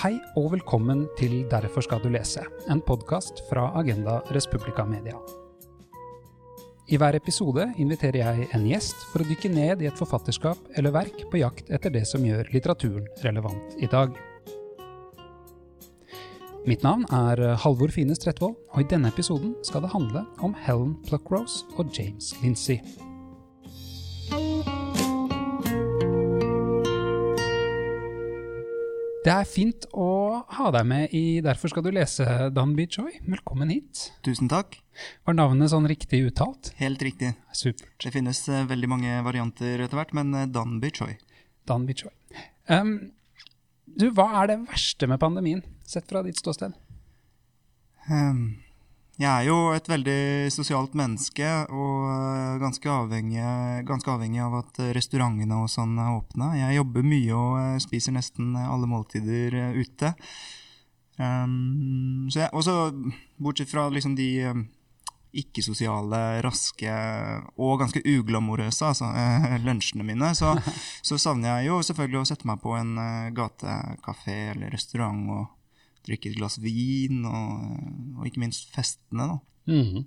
Hei og velkommen til Derfor skal du lese, en podkast fra Agenda Respublica Media. I hver episode inviterer jeg en gjest for å dykke ned i et forfatterskap eller verk på jakt etter det som gjør litteraturen relevant i dag. Mitt navn er Halvor Fines Stretvold, og i denne episoden skal det handle om Helen Pluckrose og James Lindsay. Det er fint å ha deg med i Derfor skal du lese, Danby Choi. Velkommen hit. Tusen takk. Var navnet sånn riktig uttalt? Helt riktig. Supert. Det finnes uh, veldig mange varianter etter hvert, men uh, Danby Choi. Danby Choi. Um, du, hva er det verste med pandemien, sett fra ditt ståsted? Um, jeg er jo et veldig sosialt menneske og eh, ganske avhengig, ganske avhengig av at restaurantene og sånn er åpne. Jeg jobber mye og eh, spiser nesten alle måltider eh, ute. Um, så jeg, også bortsett fra liksom de ikke-sosiale, raske og ganske uglamorøse altså, lunsjene mine, så, så, savner jeg jo selvfølgelig å sette meg på en gatekafé eller restaurant og drikke et glass vin, og, og ikke minst festene. da. Mm.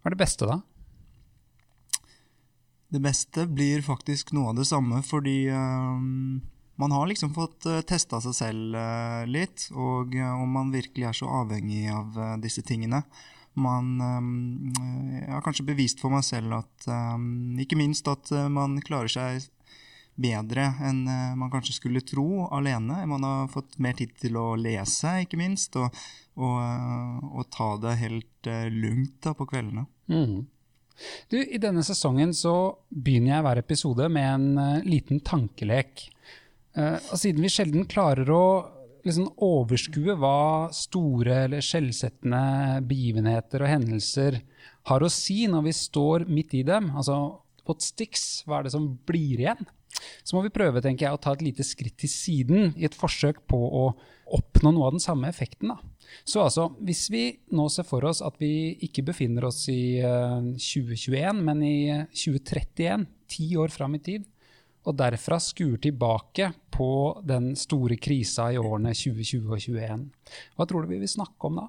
Hva er det beste, da? Det beste blir faktisk noe av det samme, fordi um, man har liksom fått uh, testa seg selv uh, litt, og uh, om man virkelig er så avhengig av uh, disse tingene. Man um, Jeg har kanskje bevist for meg selv at um, Ikke minst at man klarer seg bedre enn eh, man kanskje skulle tro alene. Man har fått mer tid til å lese, ikke minst, og, og, eh, og ta det helt uh, lugnt da, på kveldene. Mm. Du, I denne sesongen så begynner jeg hver episode med en liten tankelek. Og siden vi sjelden klarer å liksom, overskue hva store eller skjellsettende begivenheter og hendelser har å si når vi står midt i dem, altså what sticks, hva er det som blir igjen? Så må vi prøve tenker jeg, å ta et lite skritt til siden i et forsøk på å oppnå noe av den samme effekten. Da. Så altså, hvis vi nå ser for oss at vi ikke befinner oss i uh, eh, 2021, men i 2031, ti år fram i tid, og derfra skuer tilbake på den store krisa i årene 2020 og 2021, hva tror du vi vil snakke om da?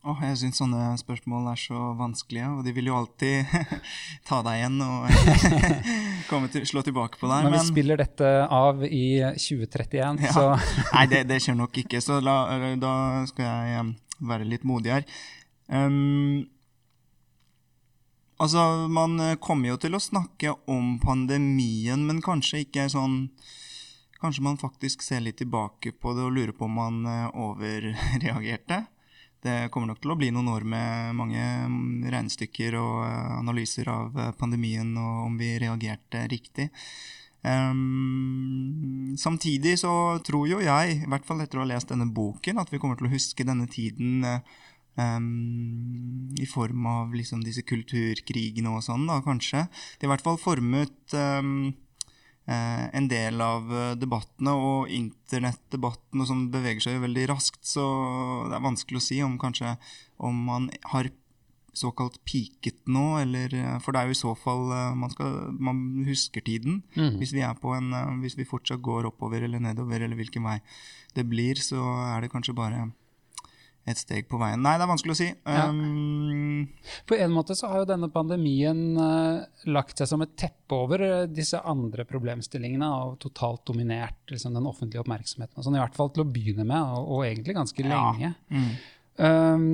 Oh, jeg syns sånne spørsmål er så vanskelige, og de vil jo alltid ta deg igjen og til, slå tilbake på deg. Men vi spiller dette av i 2031, ja. så Nei, det, det, skjer nok ikke, så la, da skal jeg um, være litt modig her. Um, altså, man kommer jo til å snakke om pandemien, men kanskje ikke sånn Kanskje man faktisk ser litt tilbake på det og lurer på om man uh, overreagerte det kommer nok til å bli noen år med mange mm, regnestykker og eh, analyser av eh, pandemien og om vi reagerte riktig. Um, samtidig så tror jo jeg, i hvert fall etter å ha lest denne boken, at vi kommer til å huske denne tiden um, i form av liksom disse kulturkrigene og sånn, da, kanskje. Det er i hvert fall formet um, en del av eh, debattene, og internettdebatten og sånn beveger seg jo veldig raskt, så det er vanskelig å si om kanskje om man har såkalt peaket nå, eller eh, For det er jo i så fall man, skal, man husker tiden. Mm. Hvis vi på en Hvis vi fortsatt går oppover eller nedover, eller hvilken vei det blir, så er det kanskje bare et steg på veien. Nei, det er vanskelig å si. Ja. Um, på en måte så har jo denne pandemien uh, lagt seg som et teppe over uh, disse andre problemstillingene og totalt dominert liksom, den offentlige oppmerksomheten. Sånn, I hvert fall til å begynne med, og, og egentlig ganske ja. lenge. Mm. Um,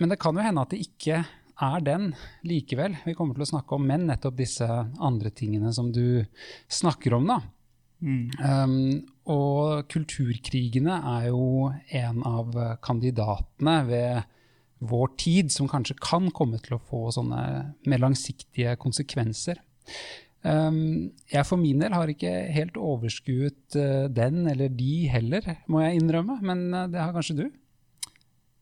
men det kan jo hende at det ikke er den likevel. Vi kommer til å snakke om men nettopp disse andre tingene som du snakker om. da. Mm. Um, og kulturkrigene er jo en av kandidatene ved vår tid som kanskje kan komme til å få sånne mer langsiktige konsekvenser. Um, jeg for min del har ikke helt overskuet uh, den eller de heller, må jeg innrømme, men uh, det har kanskje du?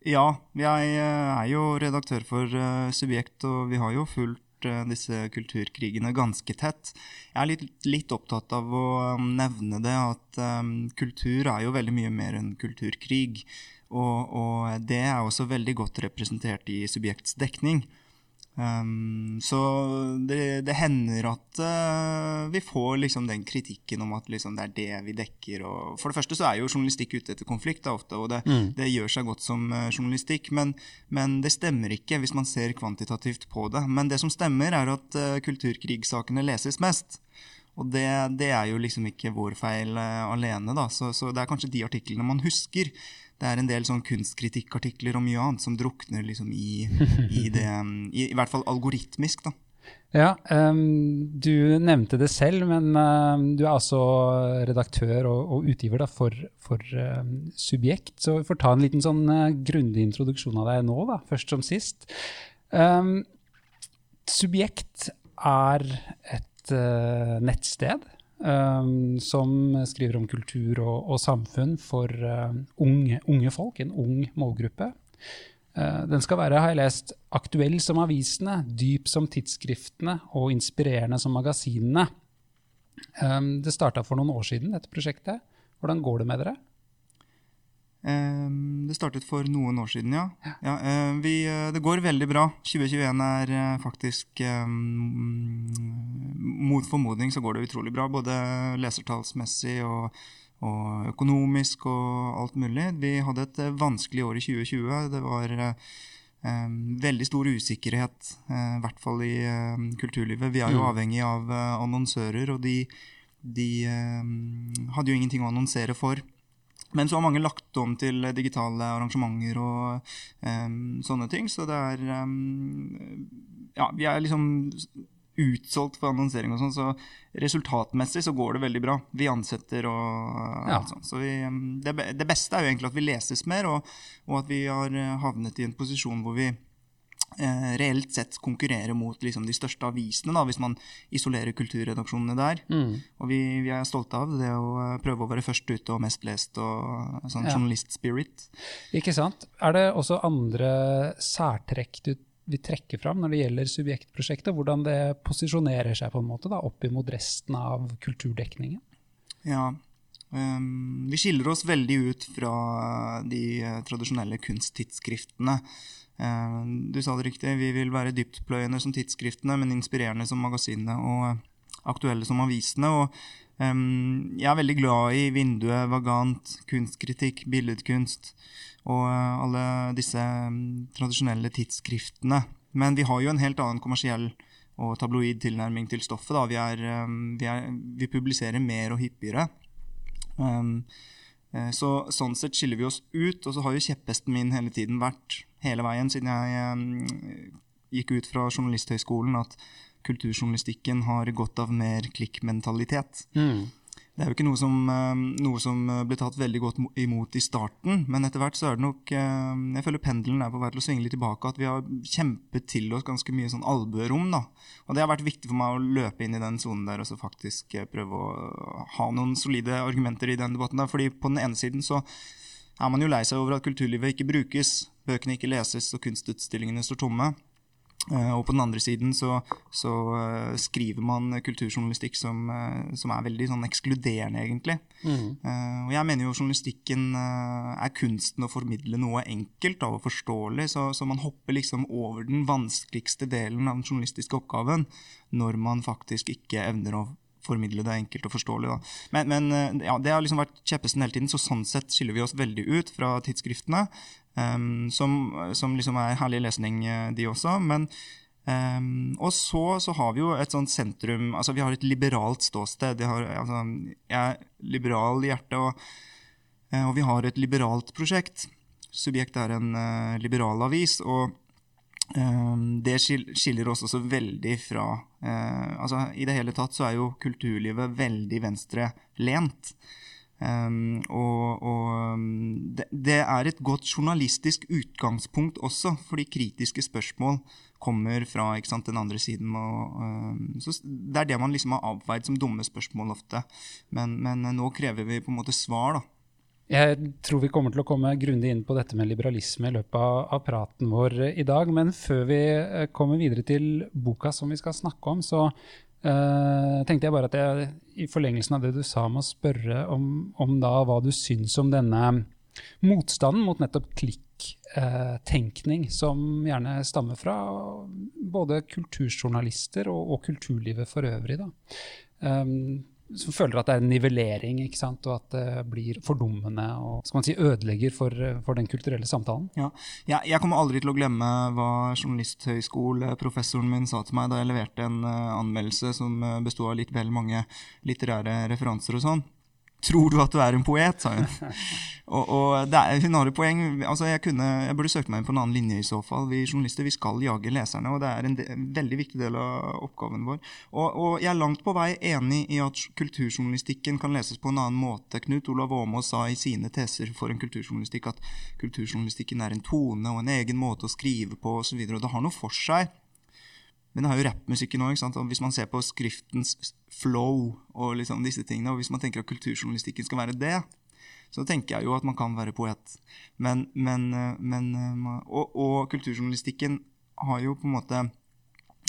Ja, jeg uh, er jo redaktør for Subjekt, og vi har jo fulgt Eh, disse kulturkrigene ganske tett. Jeg er litt, litt opptatt av å um, nevne det at um, kultur er jo veldig mye mer enn kulturkrig. Og, og, det er også veldig godt representert i subjekts dekning. Um, så det, det, hender at uh, vi får liksom den kritikken om at liksom det er det vi dekker. Og for det første så er jo journalistikk ute etter konflikt da, ofte, og det, mm. det, gjør seg godt som uh, journalistikk. Men, men, det stemmer ikke hvis man ser kvantitativt på det. Men det som stemmer, er at uh, kulturkrigssakene leses mest. Og det, det, er jo liksom ikke vår feil alene, da. Så, så det er kanskje de artiklene man husker det er en del sånn kunstkritikkartikler og mye annet som drukner liksom i, i det i, i, hvert fall algoritmisk, da. Ja, um, du nevnte det selv, men um, du er altså redaktør og, og utgiver da, for, for um, Subjekt. Så vi får ta en liten sånn uh, grundig introduksjon av deg nå, da, først som sist. Um, Subjekt er et uh, nettsted Um, som skriver om kultur og, og samfunn for uh, unge, unge, folk, en ung målgruppe. Uh, den skal være, har jeg lest, aktuell som avisene, dyp som tidsskriftene og inspirerende som magasinene. Um, det starta for noen år siden, dette prosjektet. Hvordan går det med dere? Ehm, det startet for noen år siden, ja. ja ehm, vi, eh, det går veldig bra. 2021 er eh, faktisk um, Mot formodning så går det utrolig bra, både lesertallsmessig og, og, økonomisk og alt mulig. Vi hadde et eh, vanskelig år i 2020. Det var um, veldig stor usikkerhet, i hvert fall i kulturlivet. Vi er jo mm. avhengig av annonsører, og de, de hadde jo ingenting å annonsere for. Men så har mange lagt om til digitale arrangementer og um, sånne ting. Så det er um, Ja, vi er liksom utsolgt for annonsering og sånn, så resultatmessig så går det veldig bra. Vi ansetter og ja. alt sånt. Så vi, det, det, beste er jo egentlig at vi leses mer, og, og at vi har eh, havnet i en posisjon hvor vi reelt sett konkurrere mot liksom, de største avisene, da, hvis man isolerer kulturredaksjonene der. Mm. Og vi, vi, er stolte av det å eh, prøve å være først ute og mest lest og sånn ja. journalist-spirit. Ikke sant. Er det også andre særtrekk du vil trekke fram når det gjelder subjektprosjektet? Hvordan det posisjonerer seg på en måte da, opp imot resten av kulturdekningen? Ja, Um, vi skiller oss veldig ut fra de tradisjonelle kunsttidsskriftene. Eh, du sa det riktig, vi vil være dyptpløyende som tidsskriftene, men inspirerende som magasinene og eh, aktuelle som avisene. og um, Jeg er veldig glad i Vinduet, Vagant, kunstkritikk, billedkunst og alle disse tradisjonelle tidsskriftene. Men vi har jo en helt annen kommersiell og tabloid tilnærming til stoffet. Vi, er, vi, er, vi, publiserer mer og hyppigere. Um, så Sånn sett skiller vi oss ut. Og så har jo kjepphesten min hele tiden vært hele veien siden jeg um, gikk ut fra Journalisthøgskolen, at kulturjournalistikken har godt av mer klikkmentalitet. Mm. Det er jo ikke noe som, um, noe som, ble tatt veldig godt imot i starten, men etter hvert så er det nok um, Jeg føler pendelen er på vei til å svinge litt tilbake, at vi har kjempet til oss ganske mye sånn albuerom. da. Og det har vært viktig for meg å løpe inn i den sonen der og så faktisk eh, prøve å ha noen solide argumenter i den debatten der. fordi på den ene siden så er man jo lei seg over at kulturlivet ikke brukes, bøkene ikke leses og kunstutstillingene står tomme. Uh, og på den andre siden så, så uh, skriver man kulturjournalistikk som, uh, som, er veldig sånn ekskluderende, egentlig. Mm. og jeg mener jo journalistikken er kunsten å formidle noe enkelt og forståelig, så, så, man hopper liksom over den vanskeligste delen av den journalistiske oppgaven når man faktisk ikke evner å formidle det enkelt og forståelig. Da. Men, men eh, ja, det har liksom vært kjeppesten hele tiden, så sånn sett skiller vi oss veldig ut fra tidsskriftene. Um, som, som, liksom er herlig lesning, eh, de også. Men um, Og så, så, har vi jo et sånt sentrum Altså, vi har et liberalt ståsted. Har, altså, jeg er liberal i hjertet, og, eh, og, vi har et liberalt prosjekt. Subjekt er en uh, liberal avis. og det skiller oss også veldig fra altså I det hele tatt så er jo kulturlivet veldig venstrelent. Um, og, og det, det, er et godt journalistisk utgangspunkt også, fordi kritiske spørsmål kommer fra sant, den andre siden. Og, um, det er det man liksom har avveid som dumme spørsmål ofte. Men, men nå krever vi på en måte svar, da. Jeg tror vi kommer til å komme grundig inn på dette med liberalisme i løpet av, av, praten vår i dag. Men før vi eh, kommer videre til boka som vi skal snakke om, så uh, tenkte jeg bare at jeg i forlengelsen av det du sa, må spørre om, om da hva du syns om denne motstanden mot nettopp klikk tenkning som gjerne stammer fra både kulturjournalister og, og kulturlivet for øvrig. da. Um, som føler at det er en nivellering, ikke sant? og at det blir fordummende og skal man si, ødelegger for, for den kulturelle samtalen. Ja. ja. jeg kommer aldri til å glemme hva journalisthøyskoleprofessoren min sa til meg da jeg leverte en uh, anmeldelse som uh, besto av litt vel mange litterære referanser og sånn. Tror du at du er en poet, sa hun. og, og er, hun har et poeng. Altså, jeg, kunne, jeg, burde søkt meg inn på en annen linje i så fall. Vi journalister vi skal jage leserne, og det er en, de, en veldig viktig del av oppgaven vår. Og, og, jeg er langt på vei enig i at kulturjournalistikken kan leses på en annen måte. Knut Olav Åmås sa i sine teser for en kulturjournalistikk at kulturjournalistikken er en tone og en egen måte å skrive på osv. Og, og det har noe for seg. Men det har jo rappmusikken òg. Hvis man ser på skriftens flow og liksom disse tingene, og hvis man tenker at kulturjournalistikken skal være det, så tenker jeg jo at man kan være poet. Men, men, eh, men eh, og, og kulturjournalistikken har jo på en måte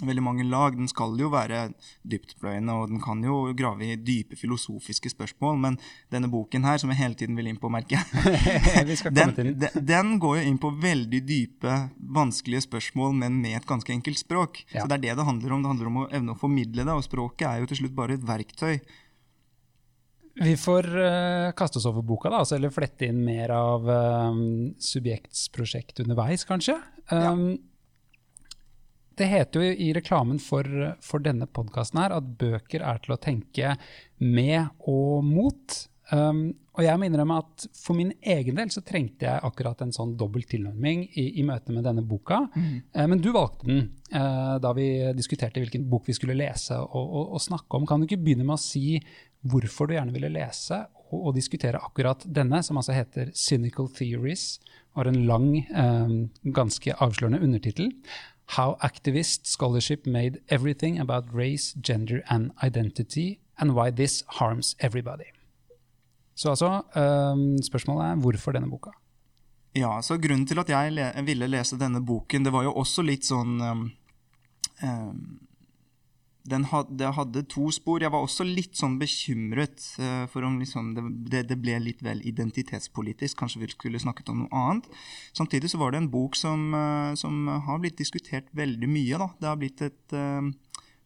veldig mange lag. Den skal jo være dyptpløyende, og den kan jo grave i dype filosofiske spørsmål. Men denne boken her, som jeg hele tiden vil inn på, merker jeg, den, den, går jo inn på veldig dype, vanskelige spørsmål, men med et ganske enkelt språk. Ja. Så det er det det handler om. Det handler om å evne å formidle det, og språket er jo til slutt bare et verktøy. Vi får uh, kaste oss over boka, da, altså, eller flette inn mer av um, subjektsprosjekt underveis, kanskje. Um, ja. Det heter jo i reklamen for, for denne podkasten at bøker er til å tenke med og mot. Um, og jeg må innrømme at for min egen del så trengte jeg akkurat en sånn dobbel tilnærming i, i møte med denne boka. Mm. Uh, men du valgte den uh, da vi diskuterte hvilken bok vi skulle lese og, og, og, snakke om. Kan du ikke begynne med å si hvorfor du gjerne ville lese og, og diskutere akkurat denne, som altså heter 'Cynical Theories', og har en lang, um, ganske avslørende undertittel. How Activist Scholarship Made Everything About Race, Gender and Identity, and Why This Harms Everybody. Så altså, um, spørsmålet er hvorfor denne boka? Ja, så Grunnen til at jeg le ville lese denne boken, det var jo også litt sånn um, um, den hadde, hadde, to spor. Jeg var også litt sånn bekymret uh, for om liksom det, det, ble litt vel identitetspolitisk. Kanskje vi skulle snakket om noe annet. Samtidig så var det en bok som, uh, som har blitt diskutert veldig mye. Da. Det har blitt et uh,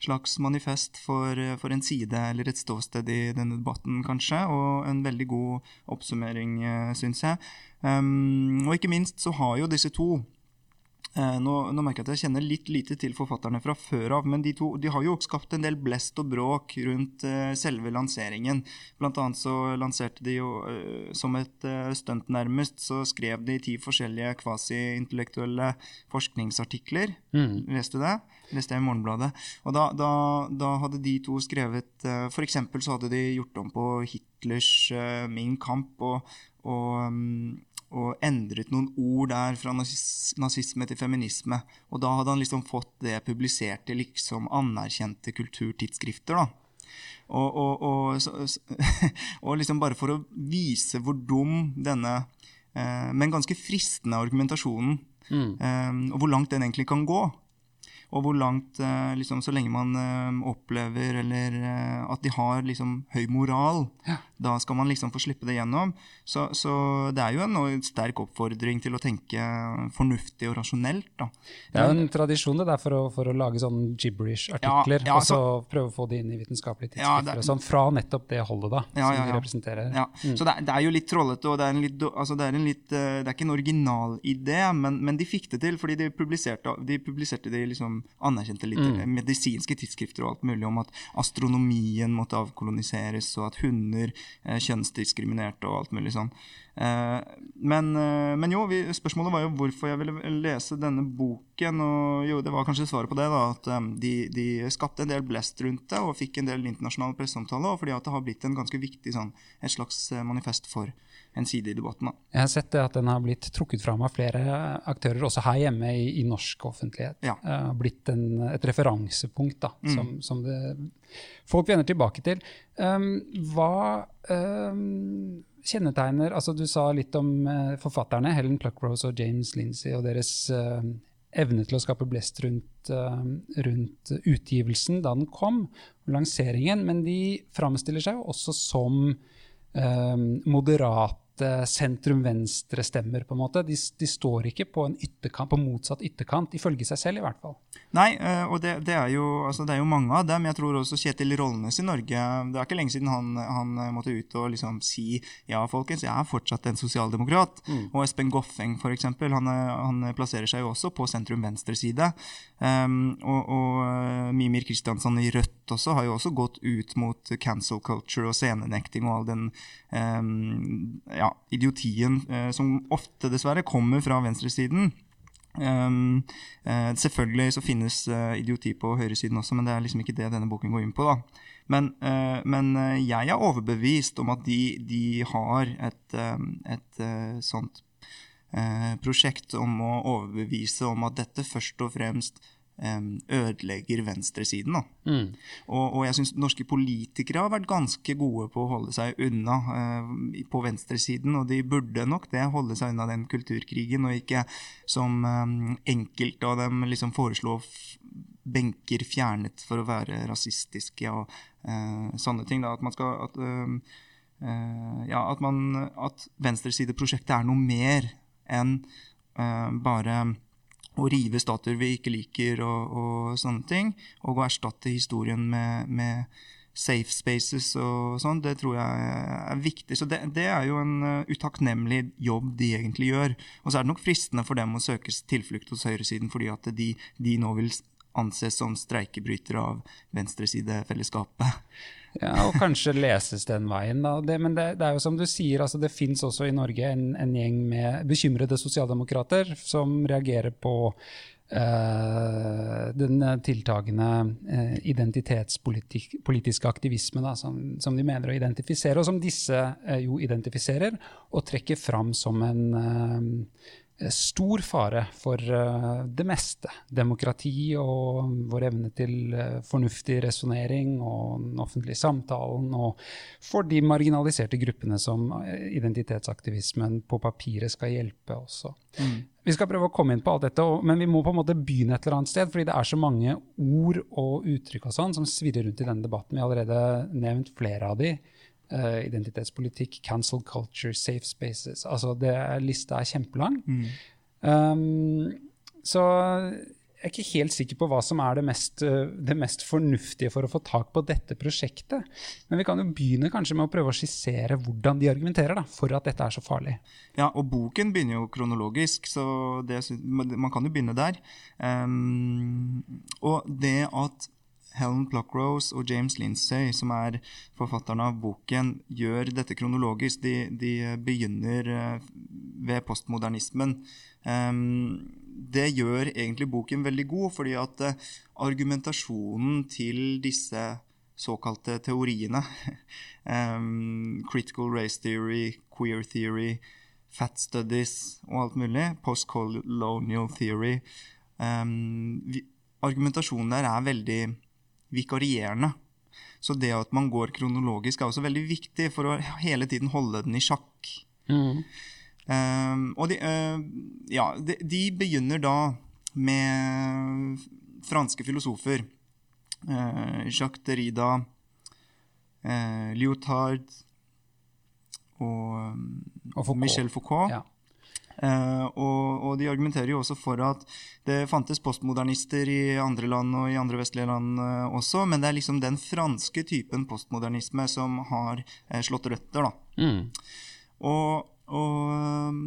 slags manifest for, for, en side eller et ståsted i denne debatten, kanskje. Og en veldig god oppsummering, uh, syns jeg. Um, og ikke minst så har jo disse to nå, nå, merker jeg at jeg kjenner litt lite til forfatterne fra før av, men de, to, de har jo skapt en del blest og bråk rundt uh, selve lanseringen. Blant annet så lanserte de jo uh, som et uh, stunt, nærmest, så skrev de ti forskjellige kvasi-intellektuelle forskningsartikler. Mm. Leste du det? Leste jeg i Morgenbladet. Og da, da, da hadde de to skrevet uh, eksempel så hadde de gjort om på Hitlers Min kamp og, og um, og endret noen ord der fra nazisme til feminisme. Og da hadde han liksom fått det publisert i liksom anerkjente kulturtidsskrifter. da. Og, og, og, så, og, liksom bare for å vise hvor dum denne, eh, men ganske fristende argumentasjonen, mm. eh, og hvor langt den egentlig kan gå. Og hvor langt, eh, liksom, så lenge man eh, opplever eller eh, at de har liksom høy moral, ja. Da skal man liksom få slippe det gjennom. Så, så det er jo en sterk oppfordring til å tenke fornuftig og rasjonelt. Da. Det er jo en tradisjon det der for å, for å lage sånn gibberish-artikler, ja, ja, og så prøve å få det inn i vitenskapelige tidsskrifter. Ja, sånn, fra nettopp det holdet da, som de representerer. Mm. Så det er, det er, jo litt trollete, og det er, litt, altså det, er litt, det er, ikke en original idé, men, men, de fikk det til, fordi de publiserte, de publiserte det liksom anerkjente litt mm. medisinske tidsskrifter og alt mulig om at astronomien måtte avkoloniseres, og at hunder eh, kjønnsdiskriminerte og alt mulig sånn. Eh, men, eh, men, jo, spørsmålet var jo hvorfor jeg ville lese denne boken. Og jo, det var kanskje svaret på det, da, at de, de, skapte en del blest rundt det og fikk en del internasjonal presseomtale, og fordi at det har blitt en ganske viktig sånn, et slags manifest for en side i debatten. Da. Jeg har sett det at den har blitt trukket fram av flere aktører, også her hjemme i, i norsk offentlighet. Ja. Uh, blitt en, et referansepunkt da, mm. som, som det, folk vender tilbake til. Um, hva um, kjennetegner altså Du sa litt om uh, forfatterne, Helen Pluckrose og James Lindsay, og deres uh, evne til å skape blest rundt, rundt, utgivelsen da den kom, lanseringen, men de framstiller seg jo også som moderate uh, sentrum-venstre-stemmer, på en måte. De, de, står ikke på en ytterkant, på motsatt ytterkant, ifølge seg selv i hvert fall. Nei, uh, og det, det, er jo, altså, det, er jo, mange av dem. Jeg tror også Kjetil Rollnes i Norge Det er ikke lenge siden han, han måtte ut og liksom si ja, folkens, jeg er fortsatt en sosialdemokrat. Mm. Og Espen Goffeng, for eksempel, han, han plasserer seg jo også på sentrum-venstre-side. Um, og, og Mimir Kristiansson i Rødt også har jo også gått ut mot cancel culture og scenenekting og all den um, ja, idiotien uh, som ofte dessverre kommer fra venstresiden. Um, uh, selvfølgelig så finnes uh, idioti på høyresiden også, men det er liksom ikke det denne boken går inn på. da. Men, men jeg er overbevist om at de, de har et, et sånt prosjekt om å overbevise om at dette først og fremst ødelegger venstresiden. Mm. Og, og, jeg syns norske politikere har vært ganske gode på å holde seg unna eh, på venstresiden, og de burde nok det, holde seg unna den kulturkrigen, og ikke som eh, enkelte av dem liksom foreslo benker fjernet for å være rasistiske og eh, sånne ting. Da, at man skal at, uh, ja, at, man, at venstresideprosjektet er noe mer enn bare å rive statuer vi ikke liker og, og, sånne ting, og å erstatte historien med, med safe spaces og sånn, det tror jeg er viktig. Så det, det er jo en uh, utakknemlig jobb de egentlig gjør. Og så er det nok fristende for dem å søke tilflukt hos høyresiden, fordi at de, de nå vil anses som streikebrytere av venstresidefellesskapet. Ja, og kanskje leses den veien, da. Det, men det, det, er jo som du sier, altså det fins også i Norge en, en, gjeng med bekymrede sosialdemokrater som reagerer på uh, den tiltagende uh, identitetspolitiske aktivisme da, som, som, de mener å identifisere, og som disse uh, jo identifiserer og trekker fram som en stor fare for uh, det meste. Demokrati og vår evne til uh, fornuftig resonnering og den offentlige samtalen. Og for de marginaliserte gruppene som identitetsaktivismen på papiret skal hjelpe også. Mm. Vi skal prøve å komme inn på alt dette, men vi må på en måte begynne et eller annet sted. fordi det er så mange ord og uttrykk og sånn som svirrer rundt i denne debatten. Vi har allerede nevnt flere av de. Uh, identitetspolitikk, cancel culture, safe spaces. Altså, det, Lista er kjempelang. Mm. Um, så jeg er ikke helt sikker på hva som er det mest, uh, det mest, fornuftige for å få tak på dette prosjektet. Men vi kan jo begynne kanskje med å prøve å skissere hvordan de argumenterer da, for at dette er så farlig. Ja, og boken begynner jo kronologisk, så det, man kan jo begynne der. Um, og det at Helen Pluckrose og James Lindsay, som er forfatterne av boken, gjør dette kronologisk. De, de begynner eh, ved postmodernismen. Um, det gjør egentlig boken veldig god, fordi at uh, argumentasjonen til disse såkalte teoriene um, Critical race theory, queer theory, fat studies og alt mulig, postcolonial theory um, vi, Argumentasjonen der er veldig vikarierende. Så det at man går kronologisk, er også veldig viktig for å hele tiden holde den i sjakk. Mm. Um, og de, uh, ja, de, de, begynner da med franske filosofer. Uh, Jacques Derrida, uh, Lyotard og, og Foucault. Michel Foucault. Ja. Uh, og, og, de argumenterer jo også for at det fantes postmodernister i andre land og i andre vestlige land uh, også, men det er liksom den franske typen postmodernisme som har uh, slått røtter. da. Mm. Og og um,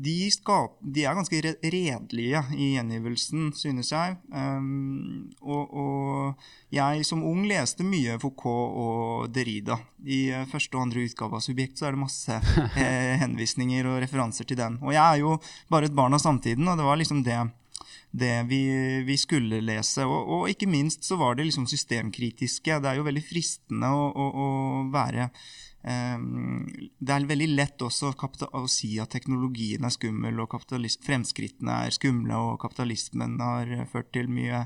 de, skap, de, er ganske redelige i gjengivelsen, synes jeg. Um, og, og, jeg som ung leste mye Foucault og Derrida. I uh, første og andre utgave av Subjekt så er det masse eh, henvisninger og referanser til den. Og jeg er jo bare et barn av samtiden, og det var liksom det, det vi, vi, skulle lese. Og, og, ikke minst så var det liksom systemkritiske. Det er jo veldig fristende å, å, å være Ehm, det er veldig lett også å si at teknologien er skummel, og fremskrittene er skumle, og kapitalismen har ført til mye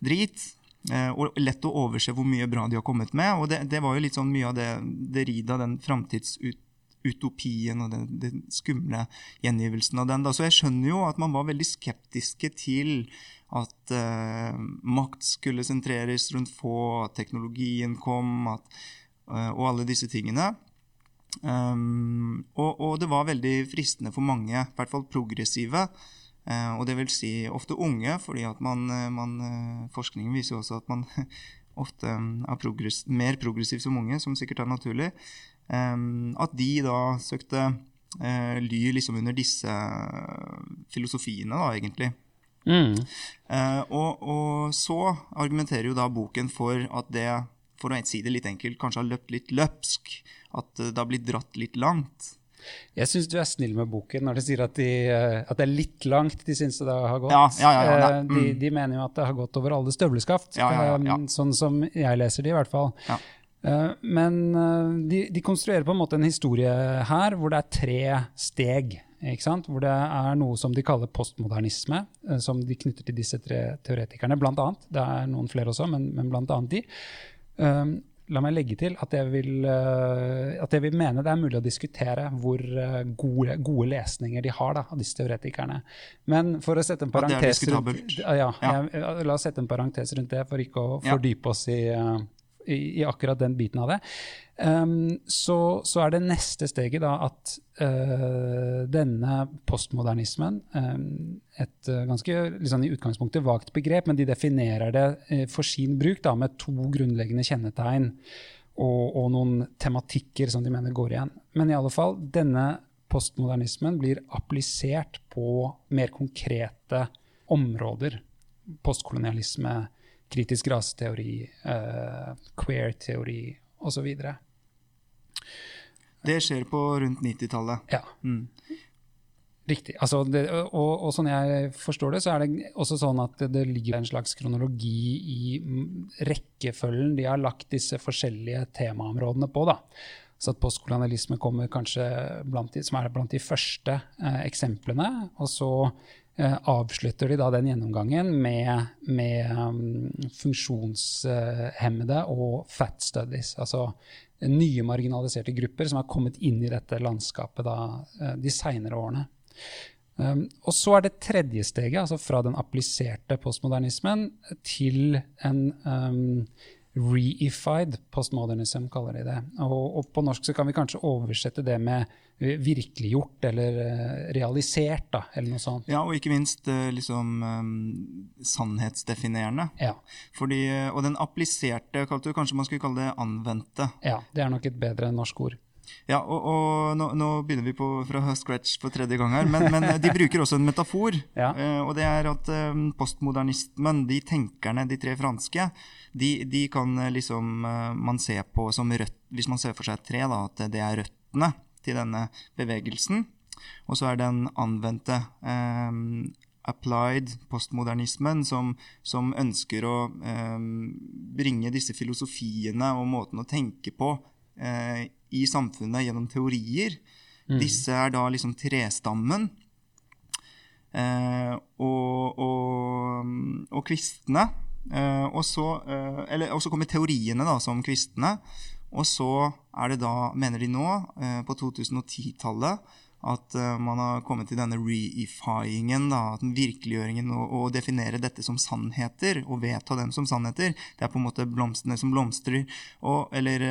drit. Eh, og lett å overse hvor mye bra de har kommet med. Og det, det var jo litt sånn mye av det, det ridet den framtidsutopien og den, den, skumle gjengivelsen av den. Da. Så jeg skjønner jo at man var veldig skeptiske til at uh, makt skulle sentreres rundt få, at teknologien kom, at Eh, og alle disse tingene. Um, og, og, det var veldig fristende for mange, i hvert fall progressive. Uh, og det vil si ofte unge, fordi at man, man Forskningen viser jo også at man ofte er progress, mer progressiv som unge, som sikkert er naturlig. Um, at de da søkte uh, ly liksom under disse filosofiene, da, egentlig. Mm. Uh, og, og, så argumenterer jo da boken for at det, for å si det litt enkelt, kanskje har løpt litt løpsk. At det har blitt dratt litt langt. Jeg syns du er snill med boken når de sier at, de, eh, at det er litt langt de syns det har gått. Ja, ja, ja, eh, mm. de, de, mener jo at det har gått over alle støvleskaft, sånn som jeg leser det i hvert fall. Eh, men de, de, konstruerer på en måte en historie her hvor det er tre steg. Hvor det er noe som de kaller postmodernisme, som de knytter til disse tre teoretikerne, blant annet. Det er noen flere også, men, men blant annet de. La meg legge til at jeg, vil, eh, at jeg vil mene det er mulig å diskutere hvor eh, gode, gode lesninger de har da, av disse teoretikerne. Men for å sette en parentes rundt, ja, jeg, La oss sette en parentes rundt det, for ikke å fordype oss i, eh, i, i akkurat den biten av det. Um, så, så, er det neste steget da at uh, denne postmodernismen um, Et uh, ganske liksom, i utgangspunktet vagt begrep, men de definerer det uh, for sin bruk da, med to grunnleggende kjennetegn og, og, noen tematikker som de mener går igjen. Men i alle fall, denne postmodernismen blir applisert på mer konkrete områder. Postkolonialisme, kritisk raseteori, queer-teori osv. Det skjer på rundt 90-tallet. Ja. Mm. Riktig. Altså det, og, og, sånn jeg forstår det, så er det også sånn at det ligger en slags kronologi i rekkefølgen de har lagt disse forskjellige temaområdene på. da. Så at postkolonialisme kommer kanskje blant de, som er blant de første eh, eksemplene. Og så avslutter de da den gjennomgangen med, med um, funksjonshemmede og fat studies. Altså nye marginaliserte grupper som har kommet inn i dette landskapet da, eh, de seinere årene. Um, og så er det tredje steget, altså fra den appliserte postmodernismen til en um, reified postmodernism, kaller de det. Og, og, på norsk så kan vi kanskje oversette det med eh, virkeliggjort eller uh, realisert, da, eller noe sånt. Ja, og ikke minst uh, liksom um, sannhetsdefinerende. Ja. Fordi, og den appliserte, kalte du kanskje man skulle kalle det anvendte. Ja, det er nok et bedre norsk ord. Ja, og, og nå, nå, begynner vi på, fra scratch for tredje gang her, men, men de bruker også en metafor. Ja. Og det er at postmodernismen, de tenkerne, de tre franske, de, de, kan eh, liksom eh, man se på som rødt Hvis man ser for seg et tre, da, at det er røttene til denne bevegelsen. Og så er den anvendte eh, applied postmodernismen som, som ønsker å eh, bringe disse filosofiene og måten å tenke på eh, i samfunnet gjennom teorier. Mm. Disse er da liksom trestammen. Uh, og, og, og kvistene Uh, og, så, uh, eller, og så kommer teoriene da, som kvistene. Og så er det da, mener de nå, uh, på 2010-tallet, at man har kommet til denne reifyingen, da, virkeliggjøringen, og, og definere dette som sannheter, og vedta dem som sannheter. Det er på en måte blomstene som blomstrer, og, eller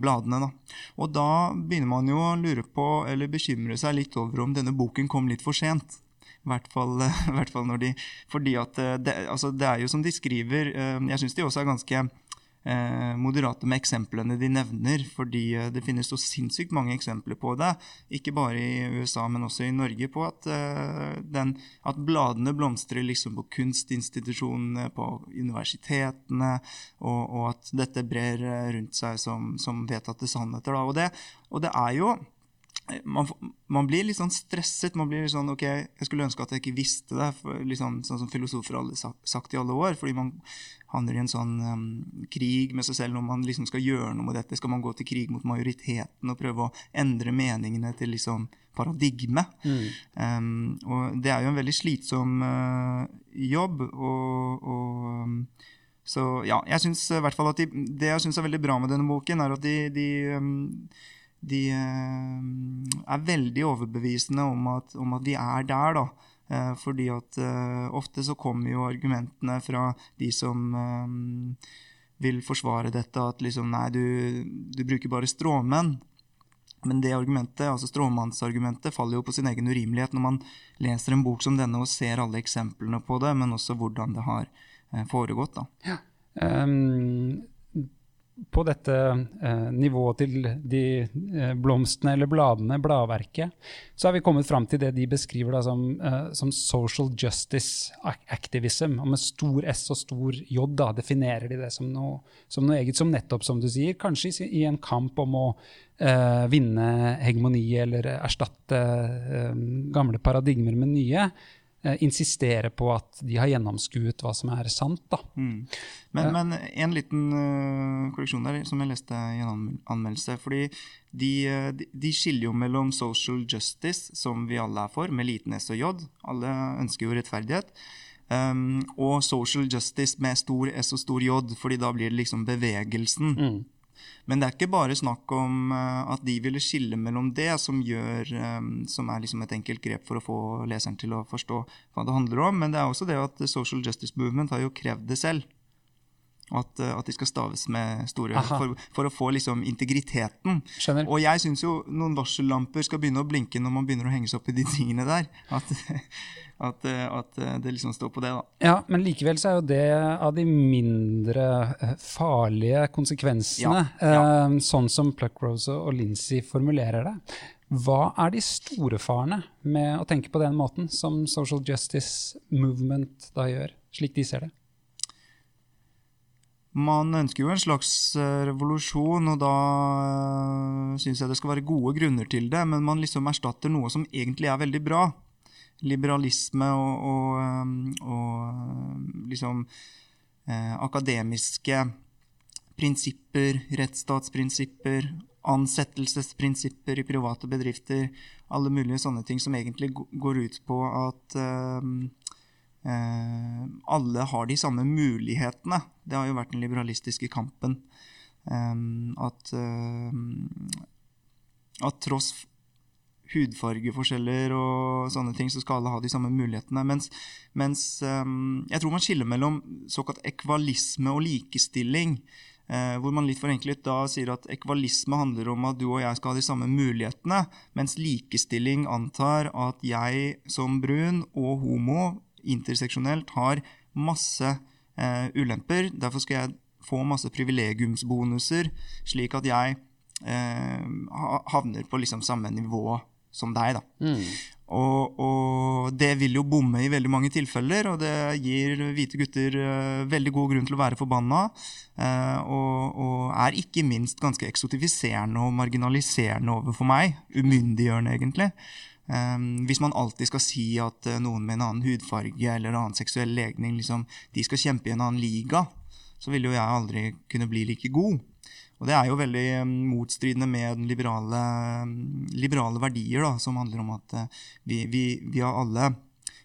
bladene, da. Og da begynner man jo å lure på, eller bekymre seg litt over om denne boken kom litt for sent. I hvert fall, hvert fall når de Fordi at eh, det, altså det, er jo som de skriver eh, Jeg syns de også er ganske eh, moderate med eksemplene de nevner, fordi det finnes så sinnssykt mange eksempler på det, ikke bare i USA, men også i Norge, på at, den, at bladene blomstrer liksom på kunstinstitusjonene, på universitetene, og, og, at dette brer rundt seg som, som vedtatte sannheter. Da. Og, det, og det er jo man, man, blir litt sånn stresset. Man blir litt sånn OK, jeg skulle ønske at jeg ikke visste det, for, liksom, sånn som filosofer har sagt i alle år. Fordi man handler i en sånn um, krig med seg selv når man liksom skal gjøre noe med dette. Skal man gå til krig mot majoriteten og prøve å endre meningene til liksom paradigme? Mm. Um, og det er jo en veldig slitsom uh, jobb. og, og um, så ja, jeg synes i hvert fall at de, Det jeg syns er veldig bra med denne boken, er at de, de um, de eh, er veldig overbevisende om at, om at, vi er der, da. Eh, fordi at eh, ofte så kommer jo argumentene fra de som vil forsvare dette, at liksom nei, du, du bruker bare stråmenn. Men det argumentet, altså stråmannsargumentet faller jo på sin egen urimelighet når man leser en bok som denne og ser alle eksemplene på det, men også hvordan det har foregått. da. Ja. Um, på dette eh, nivået til de eh, blomstene eller bladene, bladverket, så har vi kommet fram til det de beskriver da, som, eh, som, social justice activism. Og med stor S og stor J da, definerer de det som noe, som noe, eget, som nettopp, som du sier, kanskje i, i en kamp om å eh, vinne hegemoni eller erstatte eh, gamle paradigmer med nye. Eh, insistere på at de har gjennomskuet hva som er sant. Da. Mm. Men, men, en liten uh, korreksjon der, som jeg leste i en anmeldelse. fordi de, de, de, skiller jo mellom social justice, som vi alle er for, med liten S og J. Alle ønsker jo rettferdighet. Um, og social justice med stor S og stor J, fordi da blir det liksom bevegelsen. Mm. Men det er ikke bare snakk om uh, at de ville skille mellom det, som, gjør, um, som er liksom et enkelt grep for å få leseren til å forstå hva det handler om, men det er også det at Social Justice Movement har jo krevd det selv. At, uh, at de skal staves med store for, for, å få liksom integriteten. Skjønner. Og jeg syns jo noen varsellamper skal begynne å blinke når man begynner å henge seg opp i de tingene der. At, at, eh, at, eh, det liksom står på det. da. Ja, Men likevel så er jo det av de mindre eh, farlige konsekvensene, ja, ja. sånn som Pluckrose og Lincy formulerer det. Hva er de store farene med å tenke på den måten, som Social Justice Movement da gjør, slik de ser det? Man ønsker jo en slags revolusjon, og da syns jeg det skal være gode grunner til det, men man liksom erstatter noe som egentlig er veldig bra. Liberalisme og, og, um, og liksom eh, akademiske prinsipper, rettsstatsprinsipper, ansettelsesprinsipper i private bedrifter, alle mulige sånne ting som egentlig går ut på at eh, eh, alle har de samme mulighetene. Det har jo vært den liberalistiske kampen. Eh, at, eh, at tross hudfargeforskjeller og sånne ting, så skal alle ha de samme mulighetene. Mens, mens jeg tror man skiller mellom såkalt ekvalisme og likestilling. Eh, hvor man litt forenklet da sier at ekvalisme handler om at du og jeg skal ha de samme mulighetene, mens likestilling antar at jeg som brun og homo interseksjonelt har masse eh, ulemper. Derfor skal jeg få masse privilegiumsbonuser, slik at jeg eh, havner på liksom samme nivå som deg. da. Mm. Og, og, det vil jo bomme i veldig mange tilfeller, og det gir hvite gutter eh, veldig god grunn til å være forbanna. Eh, og, og, er ikke minst ganske eksotifiserende og marginaliserende overfor meg. Umyndiggjørende, egentlig. Um, hvis man alltid skal si at uh, noen med en annen hudfarge eller annen seksuell legning liksom, de skal kjempe i en annen liga, så vil jo jeg aldri kunne bli like god. Og det er jo veldig um, motstridende med liberale, um, liberale verdier, da, som handler om at uh, vi, vi, vi, har alle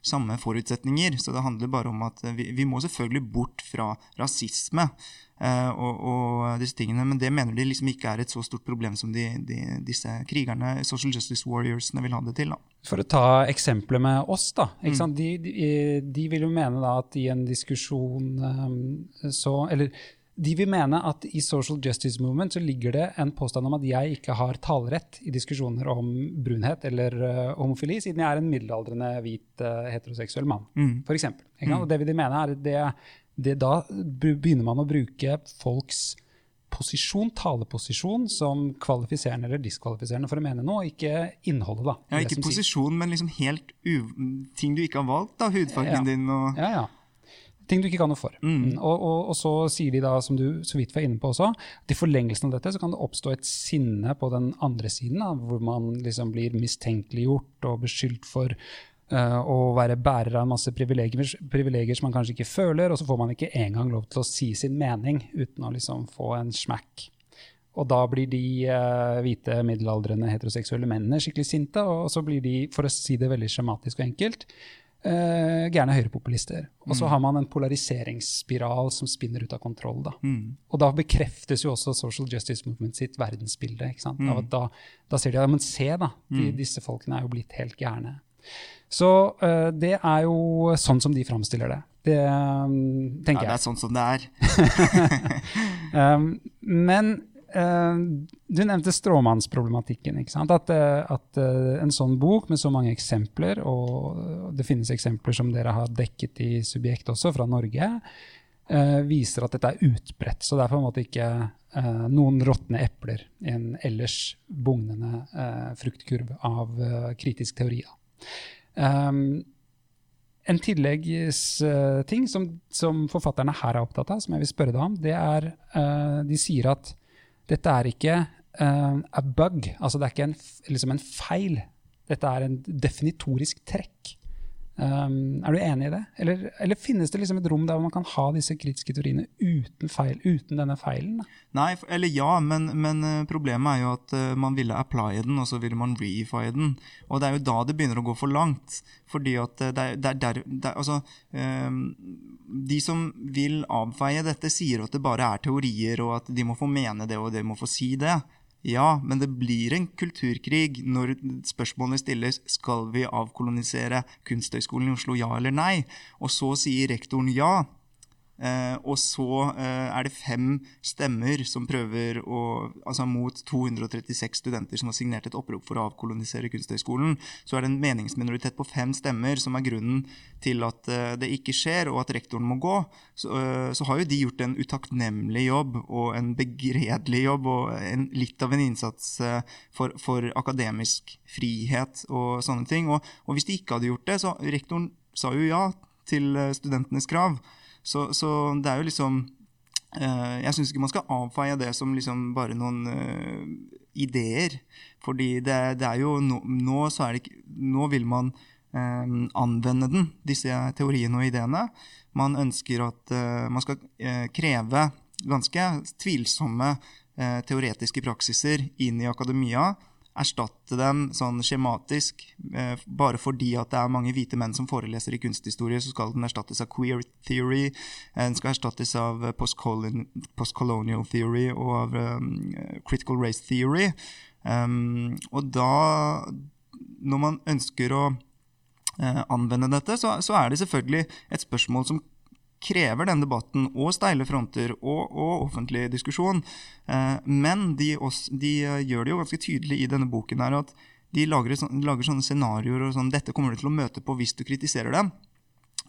samme forutsetninger. Så det handler bare om at uh, vi, vi må selvfølgelig bort fra rasisme og, og, disse tingene. Men det mener de liksom ikke er et så stort problem som de, de, disse krigerne, social justice warriorsene, vil ha det til. da. For å ta eksempelet med oss, da. Mm. De, de, de, vil jo mene da at i en diskusjon um, så Eller de vil mene at i Social Justice Movement så ligger det en påstand om at jeg ikke har talerett i diskusjoner om brunhet eller uh, homofili, siden jeg er en middelaldrende hvit uh, heteroseksuell mann, mm. f.eks. Mm. Det vil de mene er det, det Da begynner man å bruke folks posisjon, taleposisjon, som kvalifiserende eller diskvalifiserende for å mene noe, ikke innholdet. da. Ja, Ikke posisjon, men liksom helt ting du ikke har valgt, da, hudfargen ja. din og ja, ja. Ting du ikke kan noe for. Mm. Og, og, og, så sier de da, som du så vidt var inne på også, at i forlengelsen av dette så kan det oppstå et sinne på den andre siden, da, hvor man liksom blir mistenkeliggjort og beskyldt for uh, være bærer av en masse privilegier, privilegier, som man kanskje ikke føler, og så får man ikke engang lov til å si sin mening uten å liksom få en smack. Og da blir de uh, hvite, middelaldrende, heteroseksuelle mennene skikkelig sinte, og så blir de, for å si det veldig skjematisk og enkelt, Uh, gærne høyrepopulister. Og så mm. har man en polariseringsspiral som spinner ut av kontroll. Da. Mm. Og da bekreftes jo også Social Justice Movement sitt verdensbilde. Mm. Da, da, ser de ja, men se, da, de, mm. disse folkene er jo blitt helt gærne. Så uh, det er jo sånn som de framstiller det. Det um, tenker jeg. Ja, det er sånn som det er. um, men uh, du nevnte stråmannsproblematikken. ikke sant? At, uh, at, en sånn bok med så mange eksempler, og det finnes eksempler som dere har dekket i Subjekt også, fra Norge, uh, viser at dette er utbredt. Så det er på en måte ikke uh, noen råtne epler i en ellers bugnende uh, fruktkurv av kritisk teori. Um, en tilleggsting som, som, forfatterne her er opptatt av, som jeg vil spørre deg om, det er De sier at dette er ikke uh, a bug, altså det er ikke en, liksom en feil. Dette er en definitorisk trekk. Um, er du enig i det? Eller, eller, finnes det liksom et rom der man kan ha disse kritiske teoriene uten, feil, uten denne feilen? Nei, eller ja, men, men, eh, problemet er jo at uh, man ville applye den, og så ville man reify den. Og det er jo da det begynner å gå for langt. Fordi at det er, det er der det er, Altså um, De som vil avfeie dette, sier at det bare er teorier, og at de må få mene det, og de må få si det. Ja, men det blir en kulturkrig når spørsmålene stilles skal vi avkolonisere Kunsthøgskolen i Oslo, ja eller nei. Og så sier rektoren ja. Eh, og så eh, er det fem stemmer som prøver å Altså mot 236 studenter som har signert et opprop for å avkolonisere Kunsthøgskolen. Så er det en meningsminoritet på fem stemmer som er grunnen til at eh, det ikke skjer, og at rektoren må gå. Så, så, har jo de gjort en utakknemlig jobb og en begredelig jobb og en, litt av en innsats for, for, akademisk frihet og sånne ting. Og, og hvis de ikke hadde gjort det, så rektoren sa jo ja til studentenes krav. Så, så det er jo liksom uh, Jeg syns ikke man skal avfeie det som liksom bare noen uh, ideer. Fordi det, det, er jo no, nå, så er det ikke Nå vil man uh, anvende den, disse teoriene og ideene. Man ønsker at man skal kreve ganske tvilsomme teoretiske praksiser inn i akademia erstatte dem sånn skjematisk. Eh, bare fordi at det er mange hvite menn som foreleser i kunsthistorie, så skal den erstattes av queer theory. Eh, den skal erstattes av postcolonial theory og av critical race theory. Og da, når man ønsker å anvende dette, så, er det selvfølgelig et spørsmål som krever den debatten og steile fronter og, og offentlig diskusjon. Eh, men de, også, de, eh, gjør det jo ganske tydelig i denne boken her at de lager, lager sånne scenarioer og sånn Dette kommer du til å møte på hvis du kritiserer dem.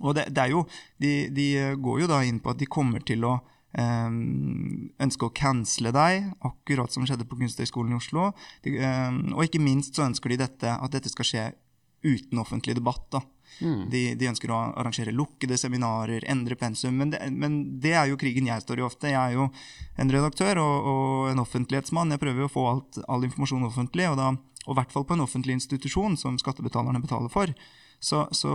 Og det, det er jo, de, de, går jo da inn på at de kommer til å eh, ønske å cancele deg, akkurat som skjedde på Kunsthøgskolen i Oslo. De, og ikke minst så ønsker de dette, at dette skal skje uten offentlig debatt. da. Mm. De, de, ønsker å arrangere lukkede seminarer, endre pensum. Men det, men det, er jo krigen jeg står i ofte. Jeg er jo en redaktør og, og en offentlighetsmann. Jeg prøver jo å få alt, all informasjon offentlig, og, da, og i hvert fall på en offentlig institusjon som skattebetalerne betaler for. Så, så,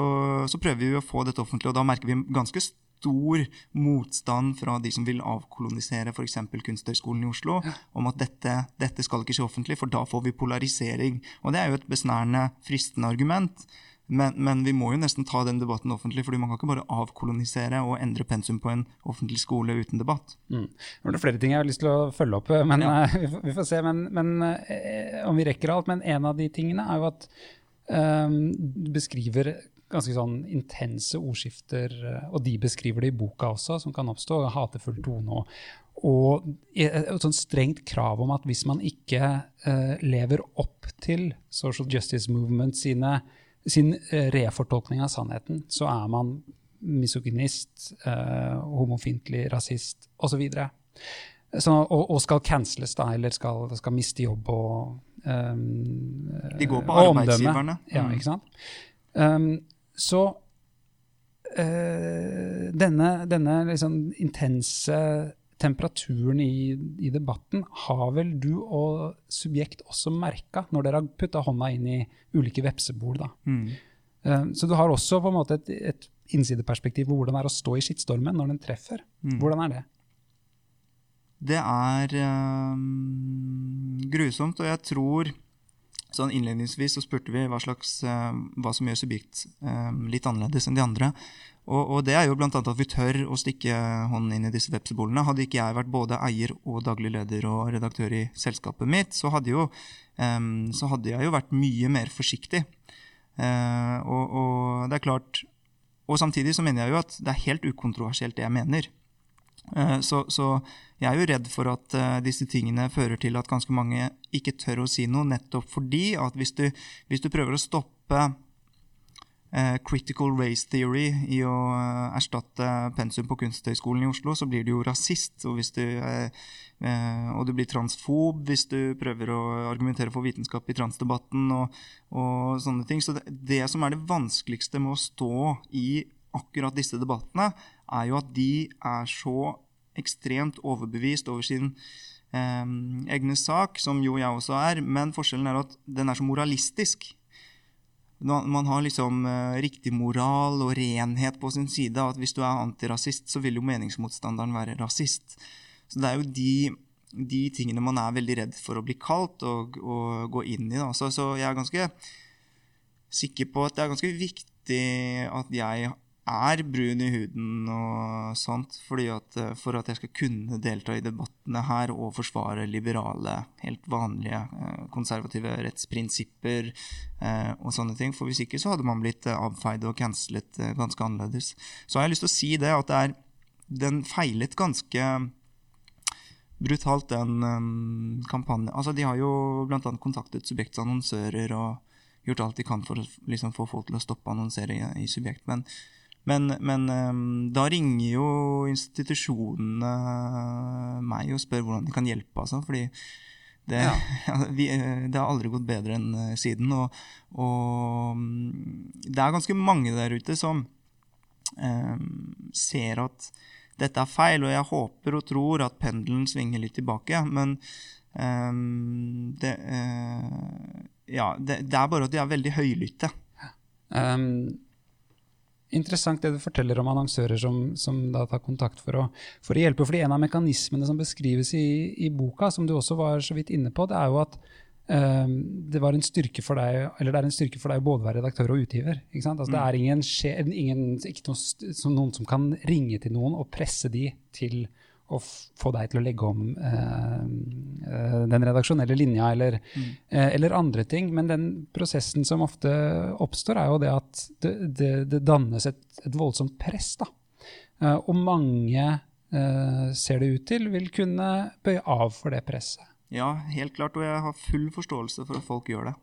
så prøver vi å få dette offentlig, og da merker vi ganske stor motstand fra de som vil avkolonisere f.eks. Kunsthøgskolen i Oslo, om at dette, dette, skal ikke skje offentlig, for da får vi polarisering. Og det er jo et besnærende, fristende argument. Men, men, vi må jo nesten ta den debatten offentlig, fordi man kan ikke bare avkolonisere og endre pensum på en offentlig skole uten debatt. Mm. Det er flere ting jeg har lyst til å følge opp, men ja. uh, vi, får se men, men, uh, om vi rekker alt. Men en av de tingene er jo at um, beskriver ganske sånn intense ordskifter, og de beskriver det i boka også, som kan oppstå. Hatefull tone og, og et sånn strengt krav om at hvis man ikke uh, lever opp til social justice movement sine sin eh, refortolkning av sannheten, så er man misogynist, eh, homofintlig, rasist osv. Og, og skal canceles, da, eller skal, skal miste jobb og um, De går på arbeidsgiverne. Ja, mm. ikke sant? Um, så øh, denne, denne liksom intense temperaturen i, i, debatten har vel du og subjekt også merka når dere har putta hånda inn i ulike vepsebol. Mm. Uh, så du har også på en måte et, et innsideperspektiv på hvordan det er å stå i skittstormen når den treffer. Mm. Hvordan er det? Det er um, grusomt, og jeg tror Sånn Innledningsvis så spurte vi hva, slags, uh, hva som gjør subjekt uh, litt annerledes enn de andre. Og, og, det er jo bl.a. at vi tør å stikke hånden inn i disse vepsebolene. Hadde ikke jeg vært både eier og daglig leder og redaktør i selskapet mitt, så hadde, jo, um, så hadde jeg jo vært mye mer forsiktig. Og, og, det er klart Og samtidig så mener jeg jo at det er helt ukontroversielt det jeg mener. Eh, så, så, jeg er jo redd for at uh, disse tingene fører til at ganske mange ikke tør å si noe, nettopp fordi at hvis du, hvis du prøver å stoppe uh, critical race theory i å erstatte pensum på Kunsthøgskolen i Oslo, så blir du jo rasist. Og, du, og du blir transfob hvis du prøver å argumentere for vitenskap i transdebatten og, og sånne ting. Så det, det som er det vanskeligste med å stå i akkurat disse debattene, er jo at de er så ekstremt overbevist over sin eh, egne sak, som jo jeg også er, men forskjellen er at den er så moralistisk. Man har liksom eh, riktig moral og renhet på sin side. at Hvis du er antirasist, så vil jo meningsmotstanderen være rasist. Så det er jo de, de tingene man er veldig redd for å bli kalt og, og gå inn i. Så, så jeg er ganske sikker på at det er ganske viktig at jeg er brun i huden og sånt, at, eh, for at jeg skal kunne delta i debattene her og forsvare liberale, helt vanlige eh, konservative rettsprinsipper eh, og sånne ting. For hvis ikke så hadde man blitt avfeid og cancelet ganske annerledes. Så har jeg lyst til å si det at det er, den feilet ganske brutalt, den kampanjen. Altså, de har jo bl.a. kontaktet Subjekts annonsører og gjort alt de kan for å liksom, få folk til å stoppe i, i Subjekt. men men, men um, da ringer jo institusjonene meg og spør hvordan de kan hjelpe. Altså, fordi det, ja. vi, det, har aldri gått bedre enn uh, siden. Og, og um, det er ganske mange der ute som um, ser at dette er feil, og jeg håper og tror at pendelen svinger litt tilbake. Men um, det, uh, ja, det, det, er bare at de er veldig høylytte. Um, interessant det du forteller om annonsører som, som tar kontakt for å, for å, hjelpe. fordi En av mekanismene som beskrives i, i, boka, som du også var så vidt inne på, det er jo at um, det, var en styrke for deg, eller det er en styrke for deg å både være redaktør og utgiver. Altså, mm. Det er ingen, ingen, ikke noen som kan ringe til noen og presse de til å få deg til å legge om eh, eh, den redaksjonelle linja eller, mm. eh, eller, andre ting. Men den prosessen som ofte oppstår, er jo det at det, det, det dannes et, et, voldsomt press. da. Eh, og mange, eh, ser det ut til, vil kunne bøye av for det presset. Ja, helt klart, og jeg har full forståelse for at folk gjør det.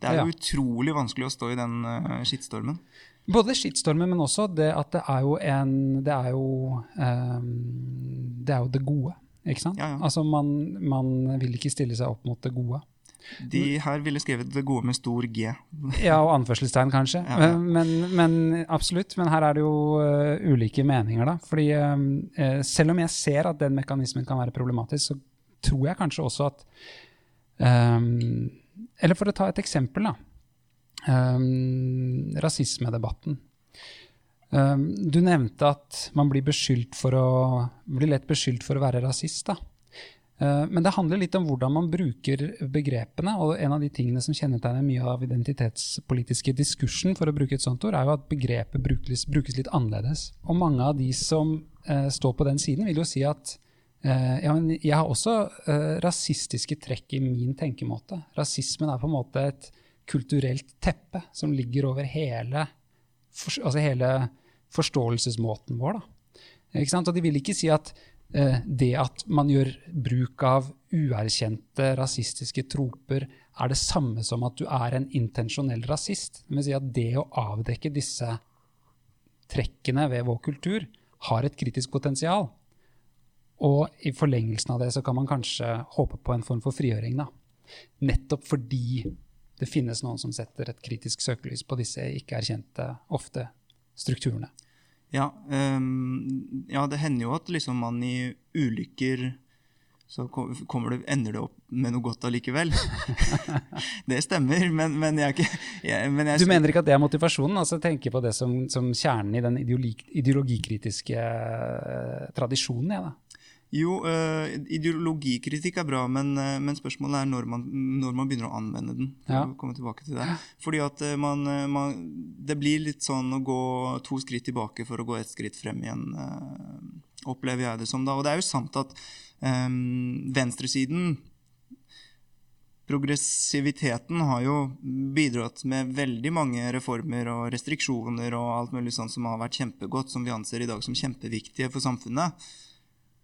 Det er jo ja. utrolig vanskelig å stå i den uh, skittstormen. Både skittstormen, men også det at det er jo en Det er jo, um, det, er jo det gode. Ikke sant? Ja, ja. Altså man, man, vil ikke stille seg opp mot det gode. De her ville skrevet det gode med stor G. ja, og anførselstegn, kanskje. Ja, men, men, absolutt. Men her er det jo uh, ulike meninger, da. Fordi uh, selv om jeg ser at den mekanismen kan være problematisk, så tror jeg kanskje også at um, Eller for å ta et eksempel, da. Um, rasismedebatten. Um, du nevnte at man blir, å, blir, lett beskyldt for å være rasist. Da. Uh, men det handler litt om hvordan man bruker begrepene. og En av de tingene som kjennetegner mye av identitetspolitiske diskursen, for å bruke et sånt ord, er jo at begrepet brukes, brukes litt annerledes. Og mange av de som uh, står på den siden, vil jo si at uh, ja, jeg har også rasistiske trekk i min tenkemåte. Rasismen er på en måte et kulturelt teppe som ligger over hele, for, altså hele forståelsesmåten vår. Og de vil ikke si at eh, det at man gjør bruk av uerkjente rasistiske troper, er det samme som at du er en intensjonell rasist. Det vil si at det å avdekke disse trekkene ved vår kultur har et kritisk potensial. Og i forlengelsen av det så kan man kanskje håpe på en form for frigjøring. da. Nettopp fordi det finnes noen som setter et kritisk søkelys på disse ikke-erkjente, ofte, strukturene. Ja, um, ja, det hender jo at liksom man i ulykker så det, ender det opp med noe godt allikevel. det stemmer, men, men jeg er ikke jeg, men jeg, Du mener ikke at det er motivasjonen? altså Tenke på det som, som kjernen i den ideologikritiske uh, tradisjonen? Ja, da. Jo, øh, ideologikritikk er bra, men, øh, men spørsmålet er når man, når man, begynner å anvende den. Ja. komme tilbake til det. Fordi at øh, man, man, Det blir litt sånn å gå to skritt tilbake for å gå ett skritt frem igjen, opplever jeg det som da. Og det er jo sant at venstresiden Progressiviteten har jo bidratt med veldig mange reformer og restriksjoner og alt mulig sånt som har vært kjempegodt, som vi anser i dag som kjempeviktige for samfunnet.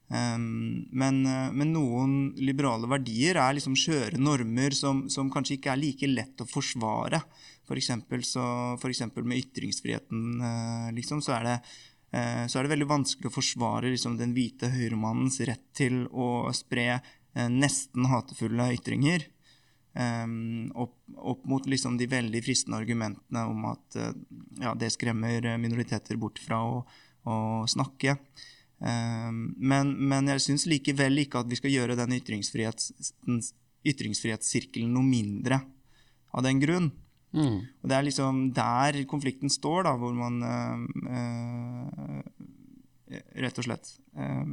Men, uh, men, noen liberale verdier er liksom skjøre normer som, som, kanskje ikke er like lett å forsvare. For eksempel, for med ytringsfriheten uh, liksom, så, er det, uh, så, er det, veldig vanskelig å forsvare liksom, den hvite høyremannens rett til å spre nesten hatefulle ytringer. Um, opp, opp, mot liksom, de veldig fristende argumentene om at ja, det skremmer minoriteter bort fra å, å snakke. Ehm, men, men, jeg syns likevel ikke at vi skal gjøre den ytringsfrihets, ytringsfrihetssirkelen noe mindre av den grunn. Mm. Og det er liksom der konflikten står, da, hvor man øh, Rett og slett øh,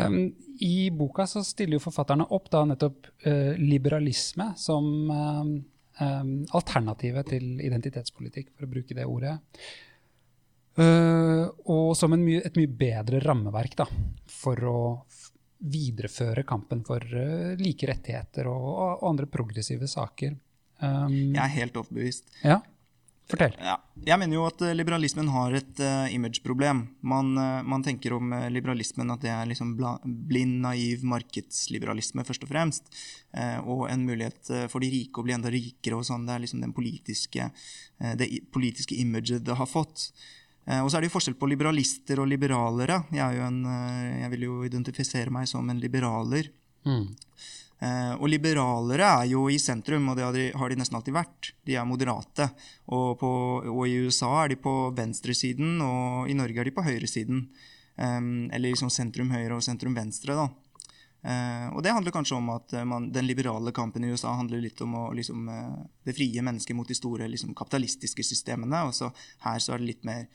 um, I boka så stiller jo forfatterne opp da nettopp uh, liberalisme som alternativet til identitetspolitikk, for å bruke det ordet. Uh, og som mye, et mye bedre rammeverk da, for å videreføre kampen for uh, like rettigheter og, og, andre progressive saker. Um, jeg er helt overbevist. Ja, Fortell. Ja. Jeg mener jo at uh, liberalismen har et imageproblem. Man, man, tenker om liberalismen at det er liksom blind, naiv markedsliberalisme, først og fremst. og en mulighet for de rike å bli enda rikere og sånn. Det er liksom den politiske, det politiske imaget det har fått. Eh, og så er det jo forskjell på liberalister og liberalere. Jeg, en, eh, jeg vil jo identifisere meg som en liberaler. Mm. Eh, og liberalere er jo i sentrum, og det har de, har de nesten alltid vært. De er moderate. Og, på, og, i USA er de på venstresiden, og i Norge er de på høyresiden. eller liksom sentrum høyre og sentrum venstre, da. Uh, og det handler kanskje om at uh, man, den liberale kampen i USA handler litt om å, liksom, det frie mennesket mot de store liksom, kapitalistiske systemene. Og så her så er det litt mer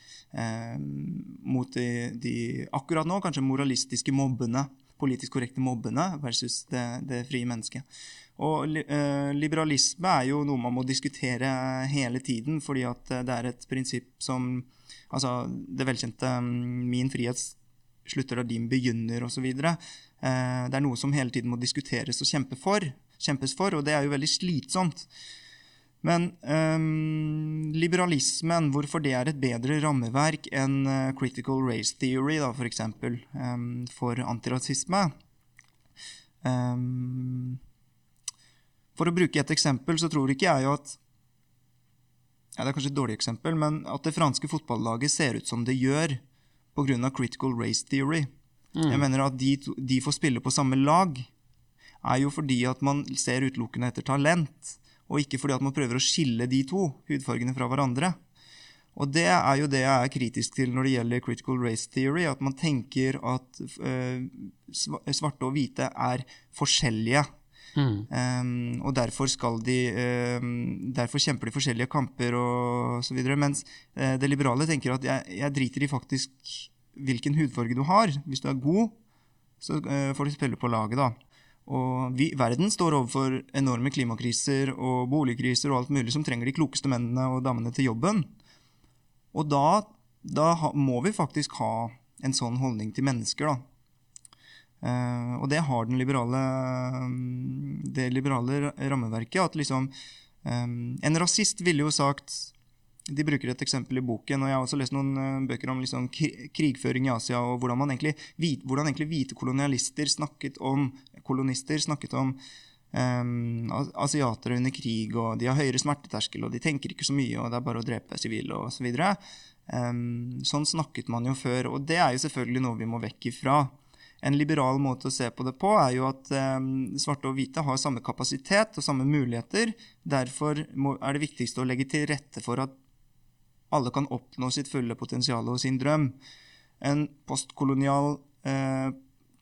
mot de, de, akkurat nå kanskje moralistiske mobbene, politisk korrekte mobbene, versus det, det frie mennesket. Og liberalisme er jo noe man må diskutere hele tiden, fordi at det er et prinsipp som Altså det velkjente um, 'min frihet slutter da din begynner', osv. Eh, det er noe som hele tiden må diskuteres og kjempe for, kjempes for, og det er jo veldig slitsomt. Men um, liberalismen, hvorfor det er et bedre rammeverk enn uh, critical race theory, da, for eksempel, um, for antirasisme um, For å bruke et eksempel, så tror ikke jeg jo at ja, Det er kanskje et dårlig eksempel, men at det franske fotballaget ser ut som det gjør pga. critical race theory. Mm. Jeg mener at de, de, får spille på samme lag, er jo fordi at man ser utelukkende etter talent, og ikke fordi at man prøver å skille de to hudfargene fra hverandre. Og det er jo det jeg er kritisk til når det gjelder critical race theory, at man tenker at uh, svarte og hvite er forskjellige. Mm. Um, og derfor de um, Derfor kjemper de forskjellige kamper og så videre. Mens uh, det liberale tenker at jeg, jeg driter i faktisk hvilken hudfarge du har. Hvis du er god, så uh, får du spille på laget, da. Og vi, verden står overfor enorme klimakriser og boligkriser og alt mulig som trenger de klokeste mennene og damene til jobben. Og da, da må vi faktisk ha en sånn holdning til mennesker, da. Uh, og det har liberale, det liberale rammeverket. At liksom um, En rasist ville jo sagt de bruker et eksempel i boken, og jeg har også lest noen uh, bøker om liksom, krigføring i Asia, og hvordan, man egentlig, hvordan egentlig hvite kolonialister snakket om kolonister snakket om um, asiatere under krig, og de har høyere smerteterskel, og de tenker ikke så mye, og det er bare å drepe sivile osv. Så um, sånn snakket man jo før, og det er jo selvfølgelig noe vi må vekk ifra. En liberal måte å se på det på er jo at um, svarte og hvite har samme kapasitet og samme muligheter. Derfor må, er det viktigste å legge til rette for at alle kan oppnå sitt fulle potensial og sin drøm. En postkolonial eh,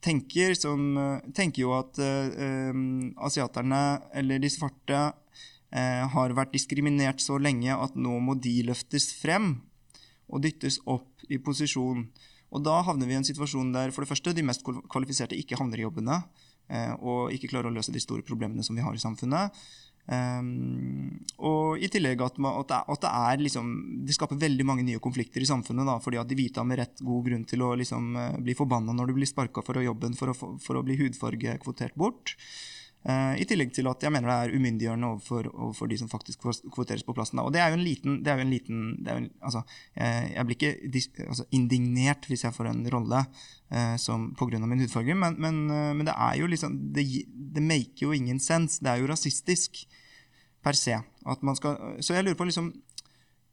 tenker, som, eh, tenker jo at eh, eh, asiaterne, eller de svarte, eh, har vært diskriminert så lenge at nå må de løftes frem og dyttes opp i posisjon. Og da havner vi i en situasjon der for det første de mest kvalifiserte ikke havner i jobbene eh, og ikke klarer å løse de store problemene som vi har i samfunnet. Um, og i tillegg at, man, at, det, at det, er liksom Det skaper veldig mange nye konflikter i samfunnet. Da, fordi at de hvite har med rett god grunn til å liksom, uh, bli forbanna når du blir sparka fra jobben for å, for å bli hudfargekvotert bort. Uh, I tillegg til at jeg mener det er umyndiggjørende overfor, overfor, de som faktisk kvoteres på plassen. Og det er jo en liten, jo en liten jo en, altså, jeg, jeg, blir ikke altså, indignert hvis jeg får en rolle uh, pga. min hudfarge, men, men, uh, men, det er jo liksom det, det maker jo ingen sens. Det er jo rasistisk per se. Skal, så jeg lurer på liksom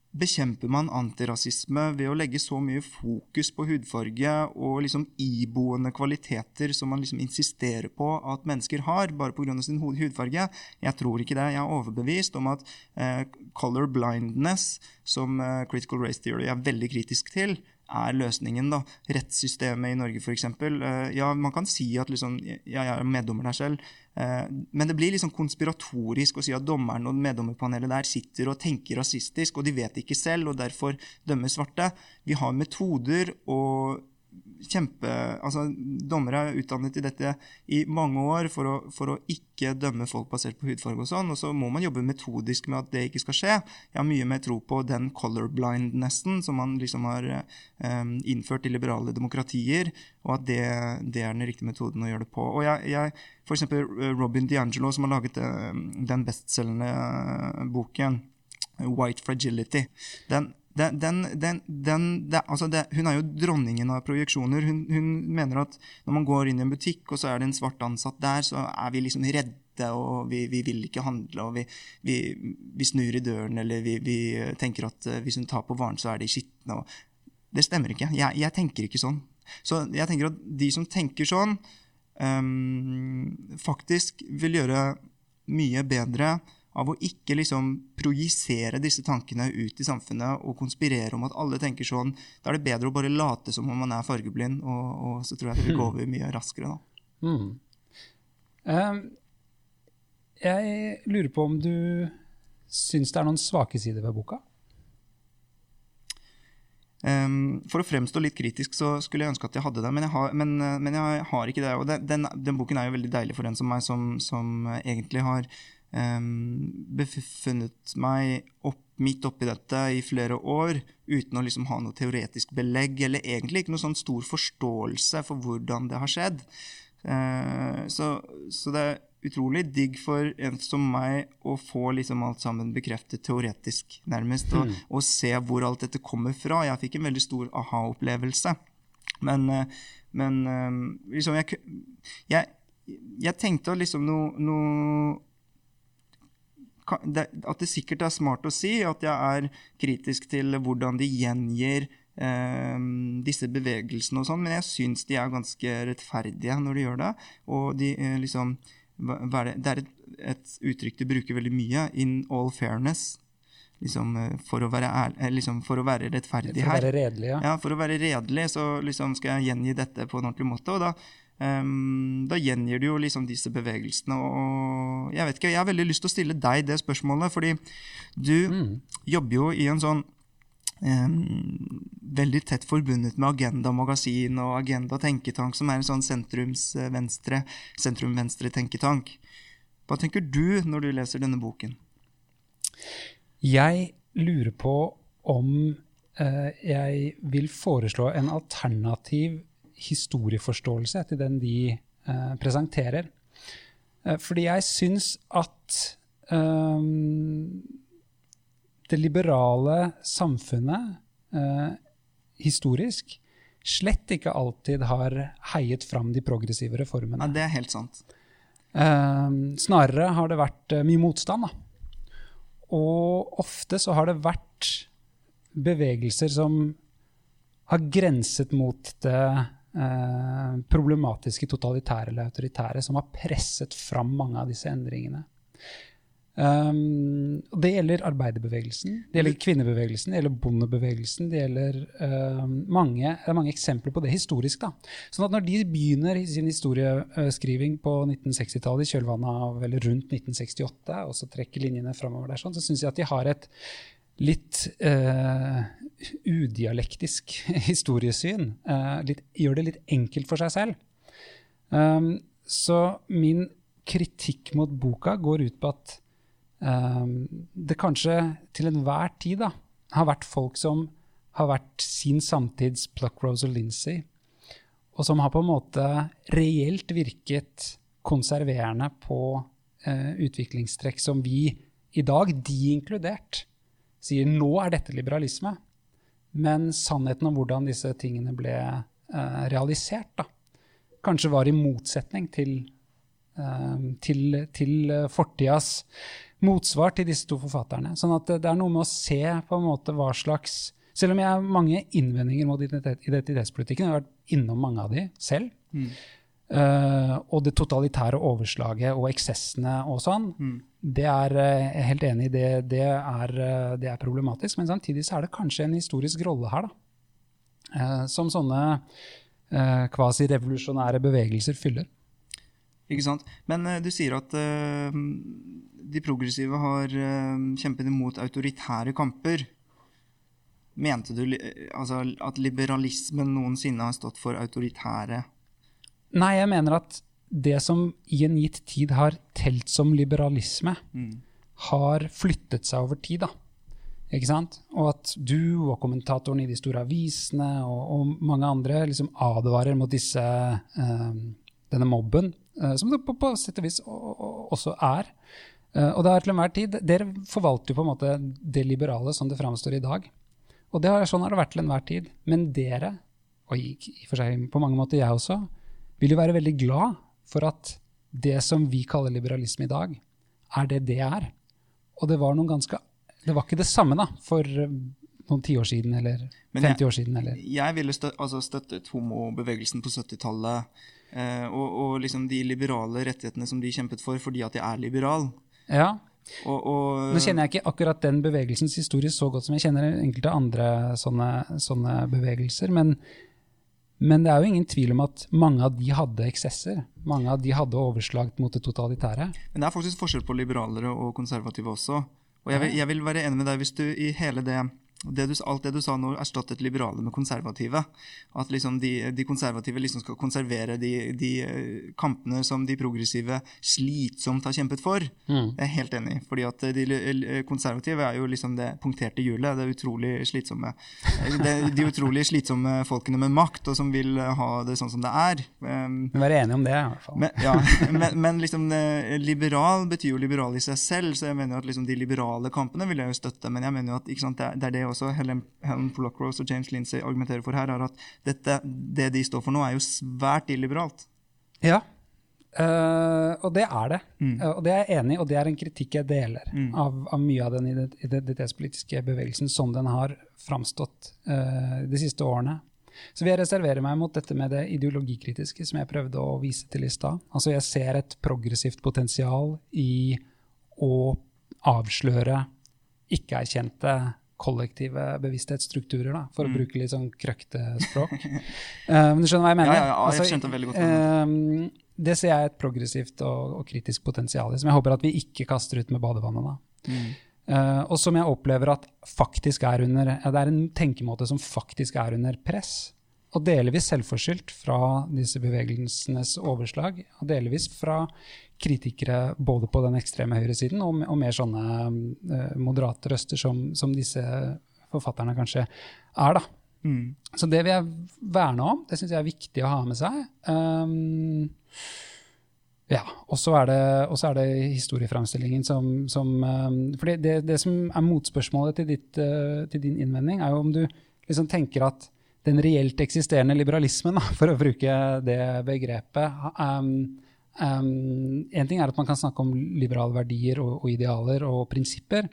Bekjemper man antirasisme ved å legge så mye fokus på hudfarge og liksom iboende kvaliteter som man liksom insisterer på at mennesker har, bare pga. sin hudfarge? Jeg tror ikke det. Jeg er overbevist om at eh, color blindness, som eh, critical race theory er veldig kritisk til, er løsningen. da. Rettssystemet i Norge, f.eks. Eh, ja, man kan si at liksom, ja, jeg er meddommer der selv, men det blir liksom konspiratorisk å si at dommeren og meddommerpanelet der sitter og tenker rasistisk, og de vet ikke selv, og derfor dømmer svarte. Vi har metoder og kjempe altså, Dommere er utdannet i dette i mange år for å, for å, ikke dømme folk basert på hudfarge. Og sånn, og så må man jobbe metodisk med at det ikke skal skje. Jeg har mye mer tro på den colorblindnessen som man liksom har um, innført i liberale demokratier, og at det, det, er den riktige metoden å gjøre det på. Og jeg, jeg eksempel eh, Robin DiAngelo, som har laget uh, den bestselgende uh, boken White Fragility. Den, den, den, den, det, altså det, hun er jo dronningen av projeksjoner. Hun, hun, mener at når man går inn i en butikk, og så er det en svart ansatt der, så er vi liksom redde, og vi, vi vil ikke handle, og vi, vi, vi, snur i døren, eller vi, tenker at uh, hvis hun tar på varen, så er de skitne. Det stemmer ikke. Jeg, jeg, tenker ikke sånn. Så jeg tenker at de som tenker sånn, um, faktisk vil gjøre mye bedre av å ikke liksom projisere disse tankene ut i samfunnet og konspirere om at alle tenker sånn. Da er det bedre å bare late som om man er fargeblind, og, og så tror jeg det vil gå over mye raskere. da. Mm. Um, jeg lurer på om du syns det er noen svake sider ved boka? Um, for å fremstå litt kritisk så skulle jeg ønske at jeg hadde det, men jeg har, men, men jeg har ikke det. Og det, den, den, boken er jo veldig deilig for en som meg, som, som egentlig har befunnet meg opp, midt oppi dette i flere år uten å liksom ha noe teoretisk belegg, eller egentlig ikke noe sånn stor forståelse for hvordan det har skjedd. Uh, så, så, det er utrolig digg for en som meg å få liksom alt sammen bekreftet teoretisk, nærmest, og, mm. og, se hvor alt dette kommer fra. Jeg fikk en veldig stor aha-opplevelse. Men, uh, men uh, liksom jeg, jeg, jeg tenkte liksom noe, noe at det sikkert er smart å si at jeg er kritisk til hvordan de gjengir eh, disse bevegelsene og sånn, men jeg syns de er ganske rettferdige når de gjør det. Og de eh, liksom det, er et, et, uttrykk de bruker veldig mye, 'in all fairness'. Liksom, eh, for, å være ærlig, liksom, for å være rettferdig her. For å være redelig, ja. ja. For å være redelig så liksom skal jeg gjengi dette på en ordentlig måte. og da Um, da gjengir du jo liksom disse bevegelsene. Og jeg vet ikke, jeg har veldig lyst til å stille deg det spørsmålet, fordi du mm. jobber jo i en sånn um, veldig tett forbundet med Agenda Magasin og Agenda Tenketank, som er en sånn sentrumsvenstre sentrum-venstre-tenketank. Hva tenker du når du leser denne boken? Jeg lurer på om uh, jeg vil foreslå en alternativ historieforståelse til den de eh, presenterer. Eh, fordi jeg syns at um, det liberale samfunnet eh, historisk slett ikke alltid har heiet fram de progressive reformene. Ja, det er helt sant. Eh, snarere har det vært eh, mye motstand. Da. Og ofte så har det vært bevegelser som har grenset mot det problematiske totalitære eller autoritære som har presset fram mange av disse endringene. Um, det gjelder arbeiderbevegelsen, det gjelder kvinnebevegelsen, det gjelder bondebevegelsen. Det gjelder uh, mange, det er mange eksempler på det historisk. da. Sånn at Når de begynner sin historieskriving på 1960-tallet, i kjølvannet av eller rundt 1968, og så trekker linjene framover der, sånn, så syns jeg at de har et litt eh, udialektisk historiesyn. Eh, litt, gjør det litt enkelt for seg selv. Um, så min kritikk mot boka går ut på at um, det kanskje til enhver tid da, har vært folk som har vært sin samtids Pluckrose og Lindsay, og som har på en måte reelt virket konserverende på eh, utviklingstrekk som vi i dag, de inkludert, sier nå er dette liberalisme. Men sannheten om hvordan disse tingene ble eh, realisert, da, kanskje var i motsetning til, eh, til, til fortidas motsvar til disse to forfatterne. Sånn at det er noe med å se på en måte hva slags Selv om jeg har mange innvendinger mot identitetspolitikken, jeg har vært innom mange av de selv, mm. Uh, og det totalitære overslaget og eksessene og sånn, mm. det er jeg er helt enig i. Det, det, er, det er problematisk. Men samtidig så er det kanskje en historisk rolle her, da. Uh, som sånne uh, kvasirevolusjonære bevegelser fyller. Ikke sant? Men du sier at de progressive har kjempet imot autoritære kamper. Mente du altså, at liberalismen noensinne har stått for autoritære Nei, jeg mener at det som i en gitt tid har telt som liberalisme, mm. har flyttet seg over tid. da. Ikke sant? Og at du og kommentatoren i de store avisene og, og mange andre liksom advarer mot disse, denne mobben uh, som det på, på sett og vis også er. Uh, og det er til enhver tid Dere forvalter jo på en måte det liberale som det framstår i dag. Og det har, sånn har det vært til enhver tid. Men dere, og i, i for seg på mange måter jeg også, vil jo være veldig glad for at det som vi kaller liberalisme i dag, er det det er. Og det var noen ganske Det var ikke det samme da, for eh, noen tiår siden eller 50 år siden. Eller. Jeg ville støt, altså støttet homobevegelsen på 70-tallet Eh, og, og, liksom de liberale rettighetene som de kjempet for fordi at de er liberale. Ja. Og, og, Nå kjenner jeg ikke akkurat den bevegelsens historie så godt som jeg kjenner enkelte andre sånne, sånne bevegelser. Men, men, det er jo ingen tvil om at mange av de hadde eksesser. Mange av de hadde overslag mot det totalitære. Men det er faktisk forskjell på liberalere og konservative også. Og jeg vil, jeg vil være enig med deg hvis du i hele det det du, alt det du sa nå, erstattet liberale med konservative. At liksom de, de, konservative liksom skal konservere de, de, eh, kampene som de progressive slitsomt har kjempet for. Mm. Jeg er helt enig. fordi at de konservative er jo liksom det punkterte hjulet. Det utrolig slitsomme. Det, de utrolig slitsomme folkene med makt, og som vil ha det sånn som det er. Um, være enige om det, i hvert fall. Men, ja, men, men liksom, eh, liberal betyr jo liberal i seg selv, så jeg mener jo at liksom, de liberale kampene vil jeg jo støtte. Men jeg mener jo at sant, det, er det også Helen, Helen Pollock-Rose og James Lindsay argumenterer for her, er at dette, det de står for nå, er jo svært illiberalt. Ja, Uh, og det er det. Mm. Uh, og det er jeg enig i, og det er en kritikk jeg deler mm. av, av, mye av den identitetspolitiske bevegelsen som den har framstått uh, de siste årene. Så vil jeg reservere meg mot dette med det ideologikritiske som jeg prøvde å vise til i stad. Altså jeg ser et progressivt potensial i å avsløre ikke-erkjente kollektive bevissthetsstrukturer, da, for mm. å bruke litt sånn krøkte språk. uh, men du skjønner hva jeg mener? Ja, ja, ja jeg altså, skjønte veldig godt. Uh, det ser jeg et progressivt og, og, kritisk potensial i, som jeg håper at vi ikke kaster ut med badevannet. da. Mm. Uh, og som jeg opplever at faktisk er under, ja, det er en tenkemåte som faktisk er under press. Og delvis selvforskyldt fra disse bevegelsenes overslag, og delvis fra kritikere både på den ekstreme høyresiden og, og mer sånne uh, moderate røster som, som, disse forfatterne kanskje er. da. Mm. Så det vil jeg verne om. Det syns jeg er viktig å ha med seg. Um, ja, Og så er, er, det historieframstillingen som, som um, For det, det, som er motspørsmålet til, ditt, uh, til, din innvending, er jo om du liksom tenker at den reelt eksisterende liberalismen, da, for å bruke det begrepet um, Um, en ting er at man kan snakke om liberale verdier og, og idealer og prinsipper.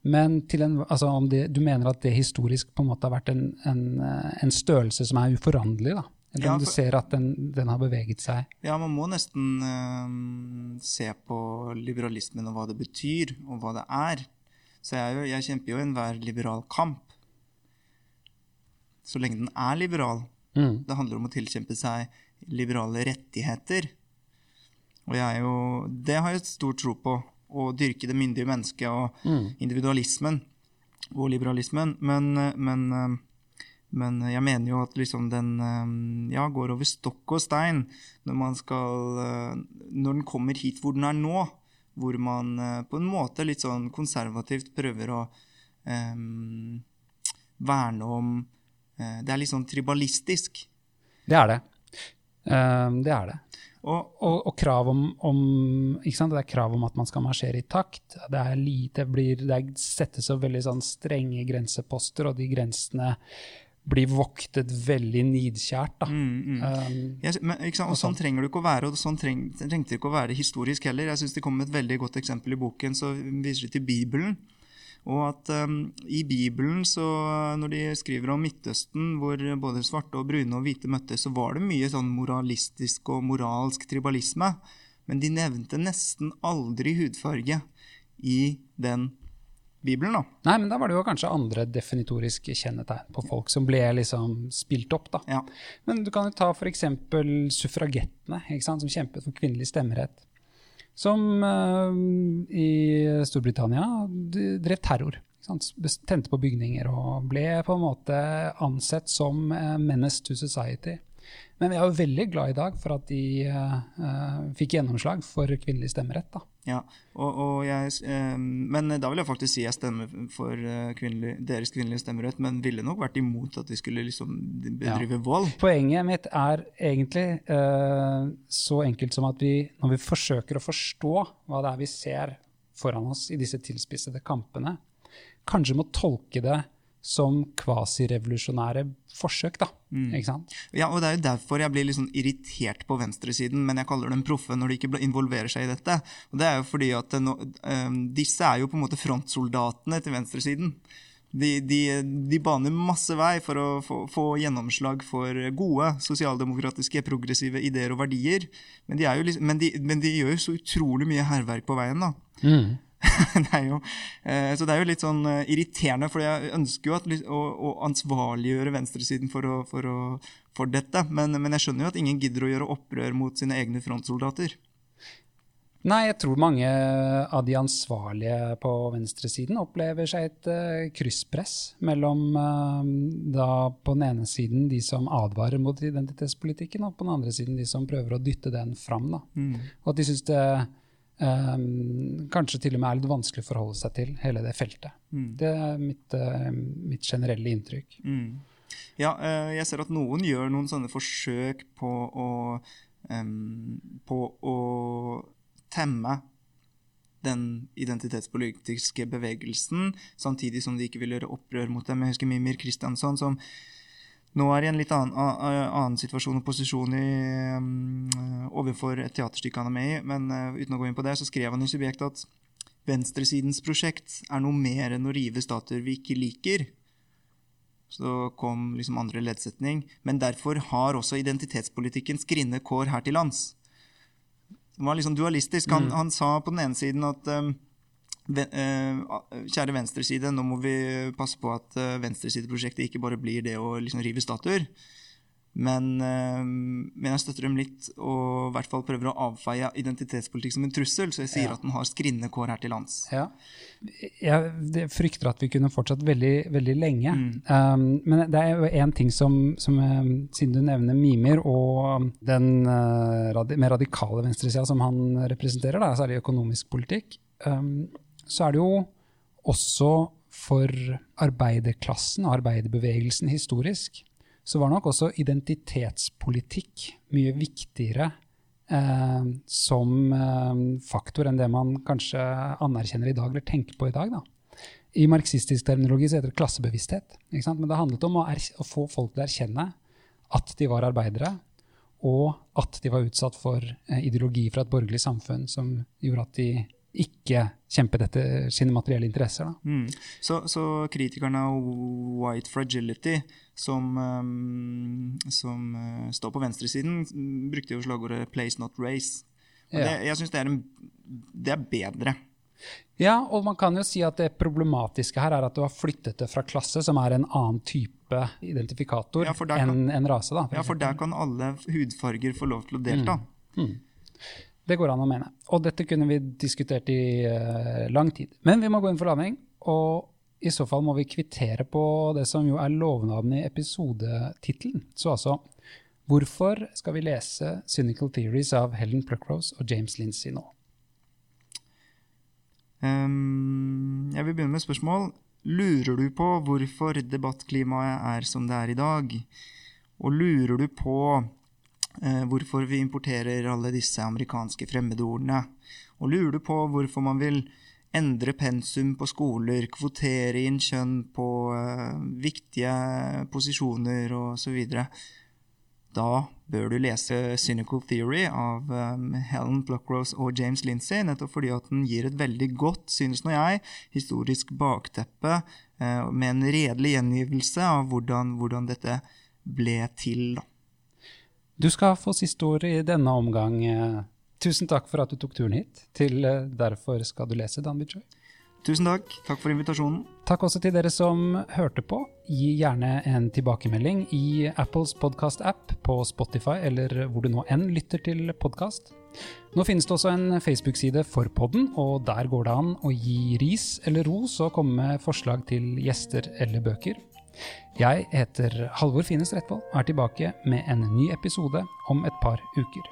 Men en, altså om det, du mener at det historisk på en måte har vært en, en, en størrelse som er uforanderlig? da? Eller ja, om du ser at den, den, har beveget seg? Ja, man må nesten um, se på liberalismen og hva det betyr, og hva det er. Så jeg, jo, jeg kjemper jo enhver liberal kamp. Så lenge den er liberal. Mm. Det handler om å tilkjempe seg liberale rettigheter. Og jo, det har jeg stor tro på. Å dyrke det myndige mennesket og mm. individualismen og liberalismen. Men, men, men, jeg mener jo at liksom den ja, går over stokk og stein når man skal Når den kommer hit hvor den er nå. Hvor man på en måte litt sånn konservativt prøver å um, verne om uh, Det er litt sånn tribalistisk. Det er det. Um, det er det. Og, Og, og krav om, om? Det er krav om at man skal marsjere i takt. Det, er lite, blir, det settes opp veldig sånn strenge grenseposter, og de grensene blir voktet veldig nidkjært. Mm, mm. Um, Jeg, men? Og sånn trenger det ikke å være, og sånn treng, trengte det ikke å være historisk heller. Jeg syns det kom et veldig godt eksempel i boken, så viser det til Bibelen. Og at um, i Bibelen, så når de skriver om Midtøsten, hvor både svarte og brune og hvite møttes, så var det mye sånn moralistisk og moralsk tribalisme. Men de nevnte nesten aldri hudfarge i den Bibelen, da. Nei, men da var det jo kanskje andre definitoriske kjennetegn på folk som ble liksom spilt opp, da. Ja. Men du kan jo ta f.eks. suffragettene, ikke sant, som kjempet for kvinnelig stemmerett. Som uh, i Storbritannia drev terror. Tente på bygninger og ble på en måte ansett som uh, menace to society. Men vi er jo veldig glad i dag for at de eh, fikk gjennomslag for kvinnelig stemmerett. da. Ja, og, og jeg, eh, men da vil jeg faktisk si jeg stemmer for kvinnelig, deres kvinnelige stemmerett, men ville nok vært imot at de skulle liksom bedrive vold. Poenget mitt er egentlig uh, så enkelt som at vi, når vi forsøker å forstå hva det er vi ser foran oss i disse tilspissede kampene, kanskje må tolke det som kvasirevolusjonære forsøk, da. Ikke sant? Ja, og Det er jo derfor jeg blir litt sånn irritert på venstresiden, men jeg kaller dem proffe når de ikke involverer seg i dette. Og det er jo fordi at no, nå, eh, Disse er jo på en måte frontsoldatene til venstresiden. De, de, de baner masse vei for å få, få gjennomslag for gode sosialdemokratiske, progressive ideer og verdier. Men de, liksom, men de, men de gjør jo så utrolig mye hærverk på veien. da. det jo, eh, så det er jo litt sånn eh, irriterende, for jeg ønsker jo at, å, å ansvarliggjøre venstresiden for, å, for, å, for dette. Men, men jeg skjønner jo at ingen gidder å gjøre opprør mot sine egne frontsoldater. Nei, jeg tror mange av de ansvarlige på venstresiden opplever seg et uh, krysspress mellom uh, da på den ene siden de som advarer mot identitetspolitikken, og på den andre siden de som prøver å dytte den fram. Da. Og at de syns det eh, kanskje til og med er litt vanskelig å forholde seg til hele det feltet. Det er mitt, eh, mitt generelle inntrykk. Mm. Ja, eh, jeg ser at noen gjør noen sånne forsøk på å, em, på å temme den identitetspolitiske bevegelsen, samtidig som de ikke vil gjøre opprør mot dem. Jeg husker Mimir Kristiansson, som nå er i en litt annen, annen situasjon og posisjon i, um, overfor et teaterstykke han er med i, men eh, uten å gå inn på det, så skrev han i Subjekt at venstresidens prosjekt er noe mer enn å rive statuer vi ikke liker. Så kom liksom andre leddsetning. Men derfor har også identitetspolitikken skrinne kår her til lands. Det var liksom dualistisk. Han, han sa på den ene siden at um, eh, kjære venstreside, nå må vi passe på at uh, venstresideprosjektet ikke bare blir det å liksom rive statuer. Men, eh, men jeg støtter dem litt, og i hvert fall prøver å avfeie identitetspolitikk som en trussel, så jeg sier Ja. at den har skrinne kår her til lands. Ja. Jeg frykter at vi kunne fortsatt veldig, veldig lenge. Um, men det er jo én ting som, som eh, Siden du nevner mimer og den uh, radi mer radikale venstresida som han representerer, da, særlig økonomisk politikk, um, så er det jo også for arbeiderklassen arbeiderbevegelsen historisk, så var nok også identitetspolitikk mye viktigere eh, som eh, faktor enn det man kanskje anerkjenner i dag, eller tenker på i dag. Da. I marxistisk terminologi så heter det klassebevissthet. Men det handlet om å, å få folk til å erkjenne at de var arbeidere, og at de var utsatt for eh, ideologi fra et borgerlig samfunn som gjorde at de ikke kjempet etter sine materielle interesser. Mm. Så, så kritikerne av white fragility, som, um, som uh, står på venstresiden, mm, brukte jo slagordet 'place not race'. Ja. det, jeg syns det, det er bedre. Ja, og man kan jo si at det problematiske her er at du har flyttet det fra klasse, som er en annen type identifikator Ja, enn en rase. Da, for Ja, for der kan alle hudfarger få lov til å delta. Det går an å mene. Og dette kunne vi diskutert i uh, lang tid. Men vi må gå inn for landing, og i så fall må vi kvittere på det som jo er lovnaden i episodetittelen. Så altså Hvorfor skal vi lese 'Cynical Theories' av Helen Pluckrose og James Lindsay nå? Um, jeg vil begynne med spørsmål. Lurer du på hvorfor debattklimaet er som det er i dag? Og lurer du på hvorfor vi importerer alle disse amerikanske fremmedordene. Og lurer på hvorfor man vil endre pensum på skoler, kvotere inn kjønn på uh, viktige posisjoner osv., da bør du lese Cynical Theory av um, Helen Pluckrose og James Lindsay, nettopp fordi at den gir et veldig godt, synes nå jeg, historisk bakteppe med en redelig gjengivelse av hvordan, hvordan dette ble til. da. Du skal få siste ord i denne omgang. Tusen takk for at du tok turen hit til eh, Derfor skal du lese, Dan Bijoy. Tusen takk. Takk for invitasjonen. Takk også til dere som hørte på. Gi gjerne en tilbakemelding i Apples podkast-app, på Spotify eller hvor du nå enn lytter til podkast. Nå finnes det også en Facebook-side for podden, og der går det an å gi ris eller ros og komme med forslag til gjester eller bøker. Jeg heter Halvor Fines Rettvold og er tilbake med en ny episode om et par uker.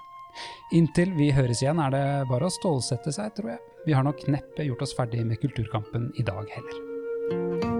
Inntil vi høres igjen er det bare å stålsette seg, tror jeg. Vi har nok neppe gjort oss ferdig med Kulturkampen i dag heller.